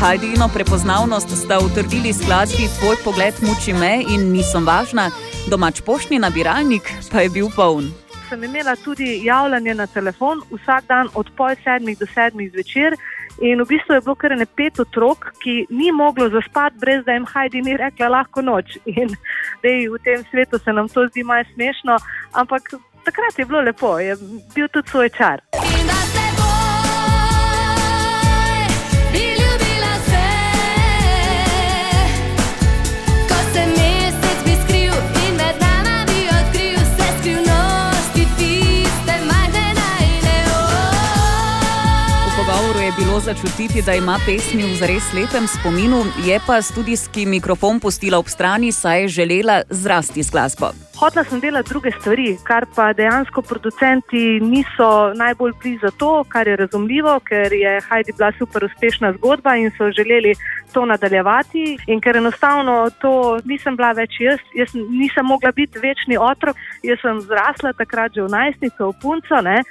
Hajdino prepoznavnost sta utrdili skladbi Tvoj pogled muči me in nisem važna, domač poštni nabiralnik pa je bil poln. sem imela tudi javljanje na telefon vsak dan od pol sedmih do sedmih zvečer. In v bistvu je bilo kar ne pet otrok, ki ni moglo zaspati, brez da jim Hajdi ni rekla lahko noč. In dej, v tem svetu se nam to zdi malo smešno, ampak takrat je bilo lepo, je bil tudi svoj čar. Začutiti, da ima pesmi v zares lepem spominu, je pa studijski mikrofon pustila ob strani, saj je želela zrasti z glasbo. Hotla sem delati druge stvari, kar pa dejansko producenti niso najbolj blizu za to, kar je razumljivo, ker je Heidi bila super uspešna zgodba in so želeli to nadaljevati. In ker enostavno to nisem bila več jaz, jaz nisem mogla biti večni otrok, jaz sem zrasla takrat že v najstnico, v punco. Ne?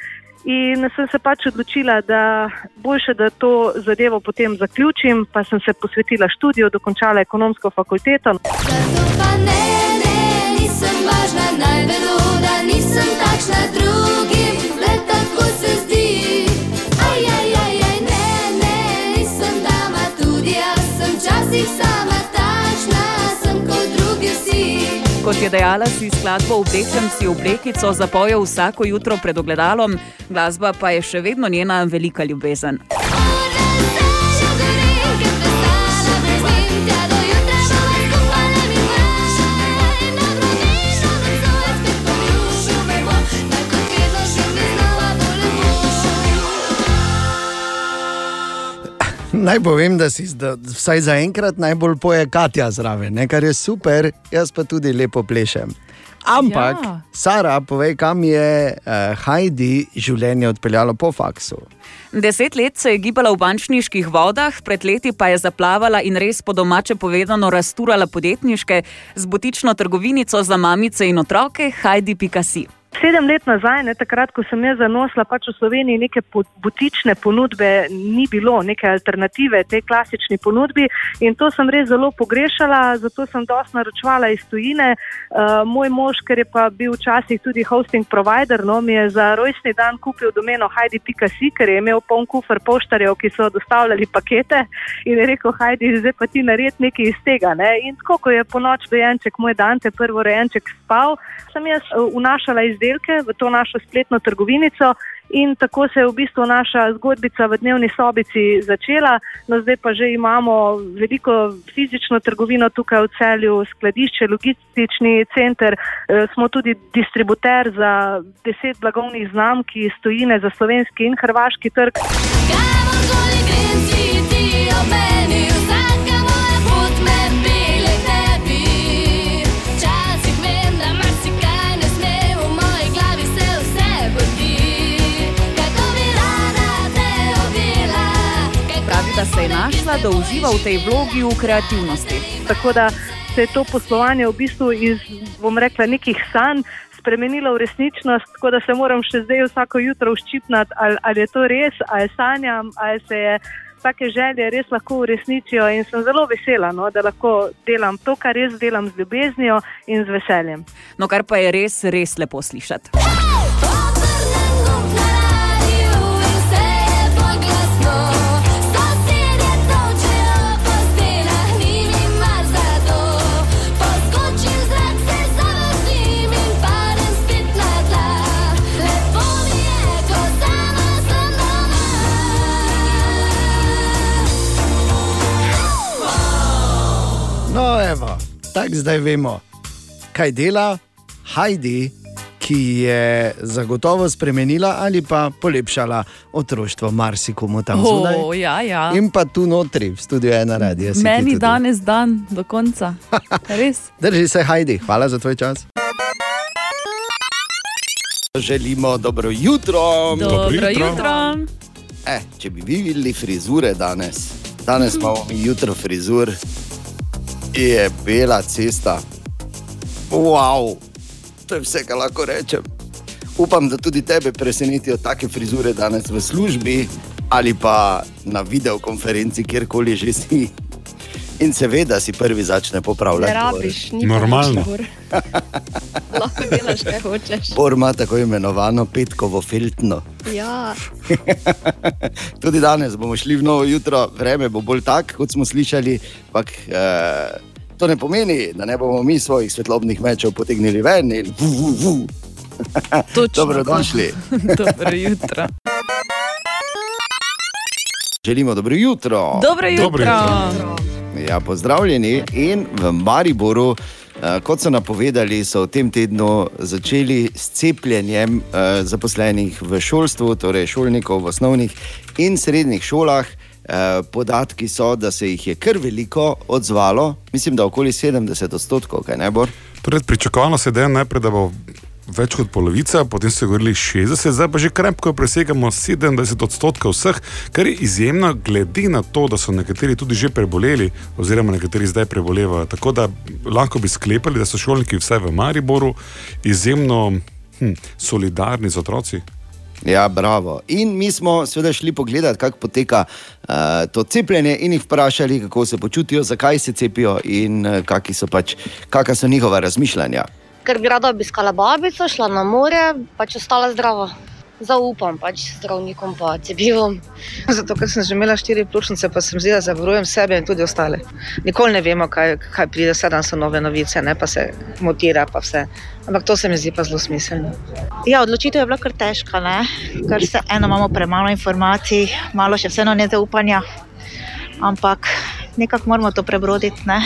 In sem se pač odločila, da boljše, da to zadevo potem zaključim, pa sem se posvetila študiju, dokončala ekonomsko fakulteto. Pa ne, ne, nisem važna, naj vedo, da nisem takšna drugim, le tako se zdi. Aj, aj, aj, aj, ne, ne, nisem dama, tudi jaz sem včasih sama Kot je dejala, si skladbo Oblečem si oblekico zapoje vsako jutro pred ogledalom, glasba pa je še vedno njena velika ljubezen. Naj povem, da si da, vsaj za enkrat najbolj poje Katja zraven, ne, kar je super, jaz pa tudi lepo plešem. Ampak, Ja. Sara, povej, kam je uh, Heidi življenje odpeljalo po faksu. Deset let se je gibala v bančniških vodah, pred leti pa je zaplavala in res po domače povedano rasturala podjetniške z butično trgovinico za mamice in otroke Heidi Pikasi. Sedem let nazaj, ne, takrat, ko sem jaz zanosila, pač v Sloveniji neke butične ponudbe ni bilo, neke alternative tej klasični ponudbi in to sem res zelo pogrešala, zato sem dosti naročevala iz tujine. Uh, moj mož, ker je pa bil včasih tudi hosting provider, no, mi je za rojstni dan kupil domeno Heidi.si, ker je imel poln kufr poštarjev, ki so dostavljali pakete in je rekel, Heidi, zdaj pa ti naredi nekaj iz tega. Ne. In tako, ko je po noč dojenček, moj Dante, prvo rojenček spal, sem jaz eh, vnašala izdelke v to našo spletno trgovinico. In tako se je v bistvu naša zgodbica v dnevni sobici začela. No, zdaj pa že imamo veliko fizično trgovino tukaj v celju, skladišče, logistični center. E, smo tudi distributer za deset blagovnih znamk, ki stojine za slovenski in hrvaški trg. Pravi, našla, da uživa v tej vlogi v kreativnosti. Tako da se je to poslovanje v bistvu iz, bom rekla, nekih sanj spremenilo v resničnost, tako da se moram še zdaj vsako jutro uščipnati, ali, ali je to res, ali sanjam, ali se je. Take želje res lahko uresničijo, in sem zelo vesela, no, da lahko delam to, kar res delam z ljubeznijo in z veseljem. No, kar pa je res, res lepo slišati. Evo, tako zdaj vemo, kaj dela Heidi, ki je zagotovo spremenila ali pa polepšala otroštvo marsikomu tam O, zunaj. ja, ja. In pa tu notri, v studiu ena radija. si ti Meni danes dan do konca. Res. Drži se, Heidi, hvala za tvoj čas. Želimo dobro jutro. Dobro jutro. Eh, če bi vi videli frizure danes, danes imamo jutro frizur, je bela cesta. Wow, to je vse, kar lahko rečem. Upam, da tudi tebe presenetijo take frizure danes v službi ali pa na videokonferenci, kjerkoli že si. In seveda si prvi začne popravljati. Ne rabiš, ni Normalno. Lahko delaš, kaj hočeš. Bor ima tako imenovano petkovo filtno. Ja, Tudi danes bomo šli v novo jutro, vreme bo bolj tako, kot smo slišali. Ampak eh, to ne pomeni, da ne bomo mi svojih svetlobnih mečev potegnili ven in vu, vu, vu. Dobrodošli. Dobro jutro. Želimo dobro jutro. Dobro jutro. Dobro jutro. Ja, pozdravljeni in v Mariboru. eh, Kot so napovedali, so v tem tednu začeli s cepljenjem eh, zaposlenih v šolstvu, torej šolnikov v osnovnih in srednjih šolah. Eh, Podatki so, da se jih je kar veliko odzvalo, mislim, da okoli 70 odstotkov, kaj ne bo. Torej, pričakovano se je najprej, da bo več kot polovica, potem so govorili 60, zdaj pa že krepko presegamo 70 odstotkov vseh, kar je izjemno, glede na to, da so nekateri tudi že preboleli, oziroma nekateri zdaj prebolevajo. Tako da lahko bi sklepali, da so šolniki vsaj v Mariboru izjemno hm, solidarni z otroci. Ja, bravo. In mi smo seveda šli pogledat, kako poteka uh, to cepljenje, in jih vprašali, kako se počutijo, zakaj se cepijo in uh, kakšna so, pač, so njihova razmišljanja. Ker bi rada obiskala babico, šla na more, pač ostala zdrava. Zaupam pač zdravnikom, pa cepivom. Zato, ker sem že imela štiri pljučnice, pa sem zdaj zavarujem sebe in tudi ostale. Nikoli ne vemo, kaj, kaj pride, vse dan so nove novice, ne pa se motira, pa vse. Ampak to se mi zdi pa zelo smiselno. Ja, odločitev je bila kar težka, ne? ker se eno imamo premalo informacij, malo še vseeno nezaupanja, ampak nekako moramo to prebroditi. Ne?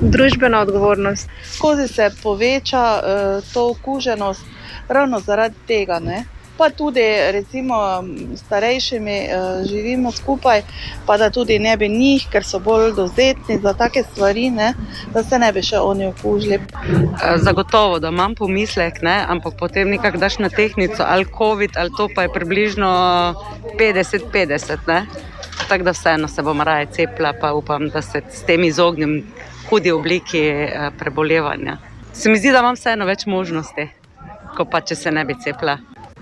Družbena odgovornost. Skozi se poveča uh, to okuženost ravno zaradi tega. Ne? Pa tudi, recimo, starejšimi uh, živimo skupaj, pa da tudi ne bi njih, ker so bolj dovzetni za take stvari, ne? da se ne bi še oni okužili. Eh, Zagotovo, da imam pomislek, ne? ampak potem nekako daš na tehnico, ali COVID, ali to pa je približno 50-50. ne. Tako da vseeno se bom raje cepila, pa upam, da se s tem izognem hudi obliki eh, prebolevanja. Se mi zdi, da imam vseeno več možnosti. kot pa če se ne bi cepila.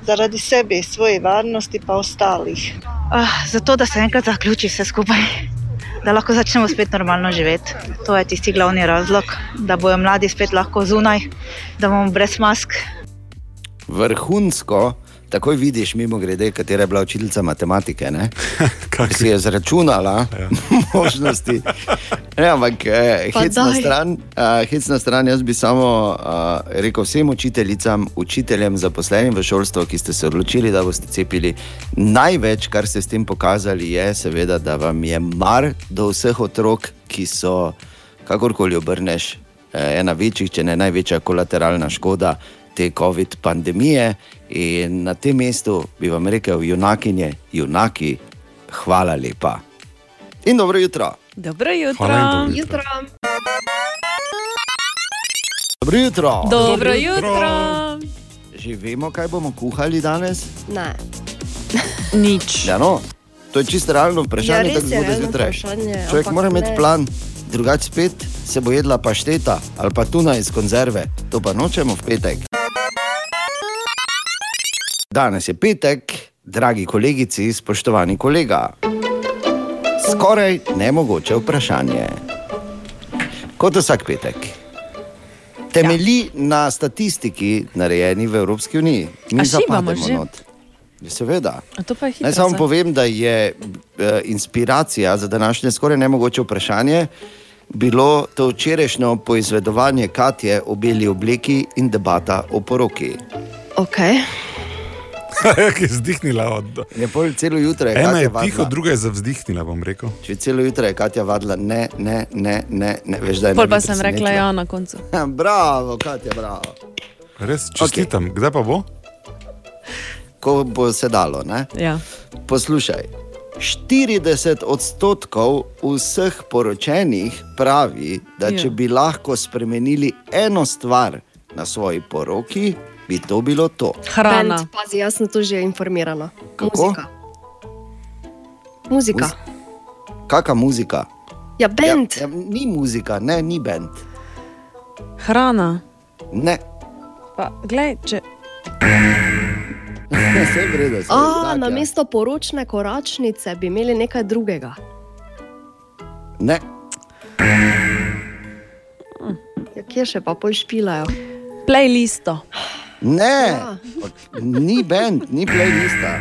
Zaradi sebe, svoje varnosti pa ostalih. Ah, zato, da se enkrat zaključi vse skupaj, da lahko začnemo spet normalno živeti. To je tisti glavni razlog, da bodo mladi spet lahko zunaj, da bomo brez mask. Vrhunsko, takoj vidiš, mimo grede, katera je bila učiteljica matematike. Ki si je zračunala ja. možnosti. Ne, ampak eh, hec na, stran, uh, hec na stran, jaz bi samo uh, rekel vsem učiteljicam, učiteljem, zaposlenim v šolstvu, ki ste se odločili, da boste cepili. Največ, kar ste s tem pokazali, je seveda, da vam je mar do vseh otrok, ki so, kakorkoli obrneš, eh, ena večjih, če ne največja kolateralna škoda te COVID pandemije. In na tem mestu bi vam rekel, junakinje, junaki, hvala lepa. In dobro jutro. Dobro jutro. Hvala in dobro jutro. Dobro jutro. Dobro jutro. Že vemo, kaj bomo kuhali danes? Ne. Nič. Ja, no, to je čisto realno vprašanje, Ja, tako zgodaj zjutraj. Človek mora imeti plan, drugače spet se bo jedla pašteta ali pa tuna iz konzerve. To pa nočemo v petek. Danes je petek, dragi kolegici, spoštovani kolega. Skoraj nemogoče vprašanje. Kot vsak petek. Temelji ja. na statistiki, narejeni v Evropski uniji. Mi zapademo not. Ja, Seveda. Naj samo zdaj. povem, da je eh, inspiracija za današnje skoraj nemogoče vprašanje bilo to včerajšnjo poizvedovanje Katje o beli obleki in debata o poroki. Okay. Ki je zdihnila od. Je pol celo jutro je Ena Katja je vadila. tiho, druga je zavzdihnila, bom rekel. Če celo jutro je Katja vadila, ne, ne, ne, ne, ne veš, da je Pol pa sem rekla ja na koncu. bravo, Katja, bravo. Res čestitam, okay. kdaj pa bo? Ko bo se dalo. Ne? Ja. Poslušaj, 40 odstotkov vseh poročenih pravi, da če Ja. bi lahko spremenili eno stvar na svoji poroki, bi to bilo to. Band, pazi, jaz sem tu že informirana. Kako? Muzika. Muzika. Kakšna muzika? Ja, bend. Ja, ja, ni muzika, ne, ni bend. Hrana. Ne. Pa, glej, če... Vse je v redu. saj, A, tak, na ja. mesto poročne koračnice bi imeli nekaj drugega. Ne. Ja, kje še pa pol špilajo? Playlisto. Ne, Ja. ni bend, ni playlista.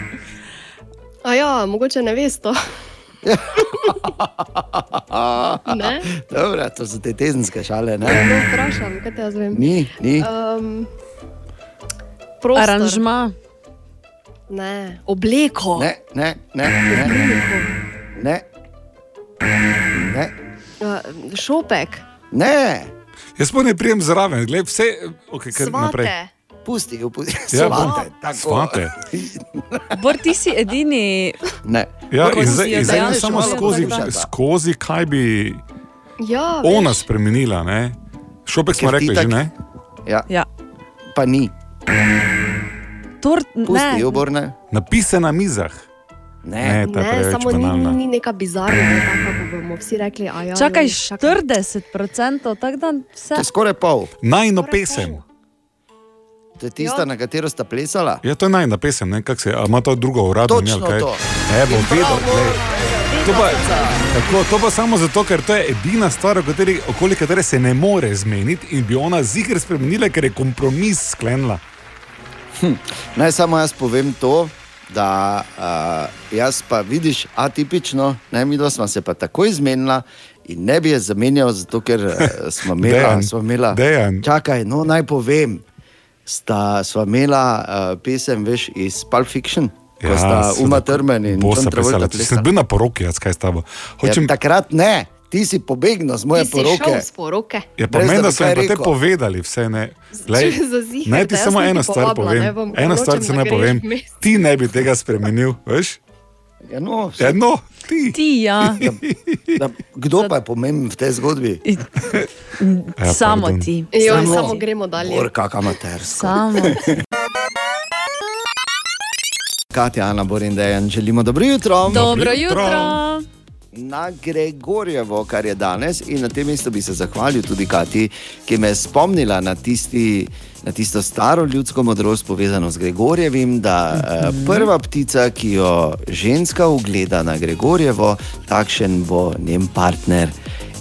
A ja, mogoče ne veš to. Ne? Dobro, to so te tezenske šale. No, Ne? vprašam, kaj te jaz vem. Ni, ni. Um, prostor. Aranžma. Ne, obleko. Ne, ne, ne, ne. ne. ne. Uh, šopek. ne. Jaz pa ne prijem zraven, gled vse, okay, kar naprej. Pusti, pusti. Ja, Svate, bom- tako. svate. Bor, ti si edini. Ne. Ja, in zdaj, in zdaj ne dejansko samo skozi, skozi, kaj bi Ja, ona spremenila. Ne? Šopek smo rekli, ti že tak- ne. Ja. ja. Pa ni. Tort, Pusti, ne. oborne. Napise na mizah. Ne, je ne preveč samo ni, banalna. ni neka bizarna, tako ko bomo vsi rekli. Ja, Čakaj, lej, 40%, tako da vse. To je skoraj pol. Najno pesem. To je tista, na katero sta plesala. Ja, to je najna pesem, ne? Kak se, a ima to drugo uradno Točno ali kaj? to. Ne, bom vedel, glej. To pa, tako, to pa samo zato, ker to je edina stvar, kateri, okoli katere se ne more zmeniti in bi ona zigr spremenila, ker je kompromis sklenila. Hm. Naj samo jaz povem to, da uh, jaz pa vidiš atipično, ne, mi dva smo se pa takoj zmenila. In ne bi jaz zamenjal, zato ker smo imeli. Dejan, smo imela, Dejan. čakaj, no naj povem. Sta sva imela uh, pesem, veš, iz Pulp Fiction, ko ja, sta seveda, Uma Thurman in plesala. Če plesala. sem bil na poroki, jaz kaj s tabo. Hočem, Ja, takrat ne, ti si pobegnil z moje Ti si poroke. šel s poroke. Ja, pa Brez, meni, da da so pa te povedali, vse ne. Zaziher, naj ti samo ne eno stvar povabila, povem. ne Eno nočem, stvar ti da ne povem. Ti ne bi tega spremenil, veš? Ja, no, Ja, no, ti. Ti, ja. Da, kdo pa je pomemben v tej zgodbi? Ja, Samo pardon. ti. Joj, Samo samo ti. gremo dalje. Bor, kak amatersko. Samo. Katja, Ana, Bor in Dejan, želimo dobro jutro. Dobro jutro. Na Gregorjevo, kar je danes. In na tem mestu bi se zahvalil tudi Kati, ki me je spomnila na, tisti, na tisto staro ljudsko modrost, povezano z Gregorjevim, da mm. prva ptica, ki jo ženska ugleda na Gregorjevo, takšen bo njen partner.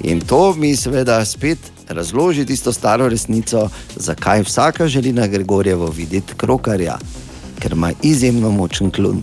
In to mi seveda spet razloži tisto staro resnico, zakaj vsaka želi na Gregorjevo videti krokarja, ker ima izjemno močen klun.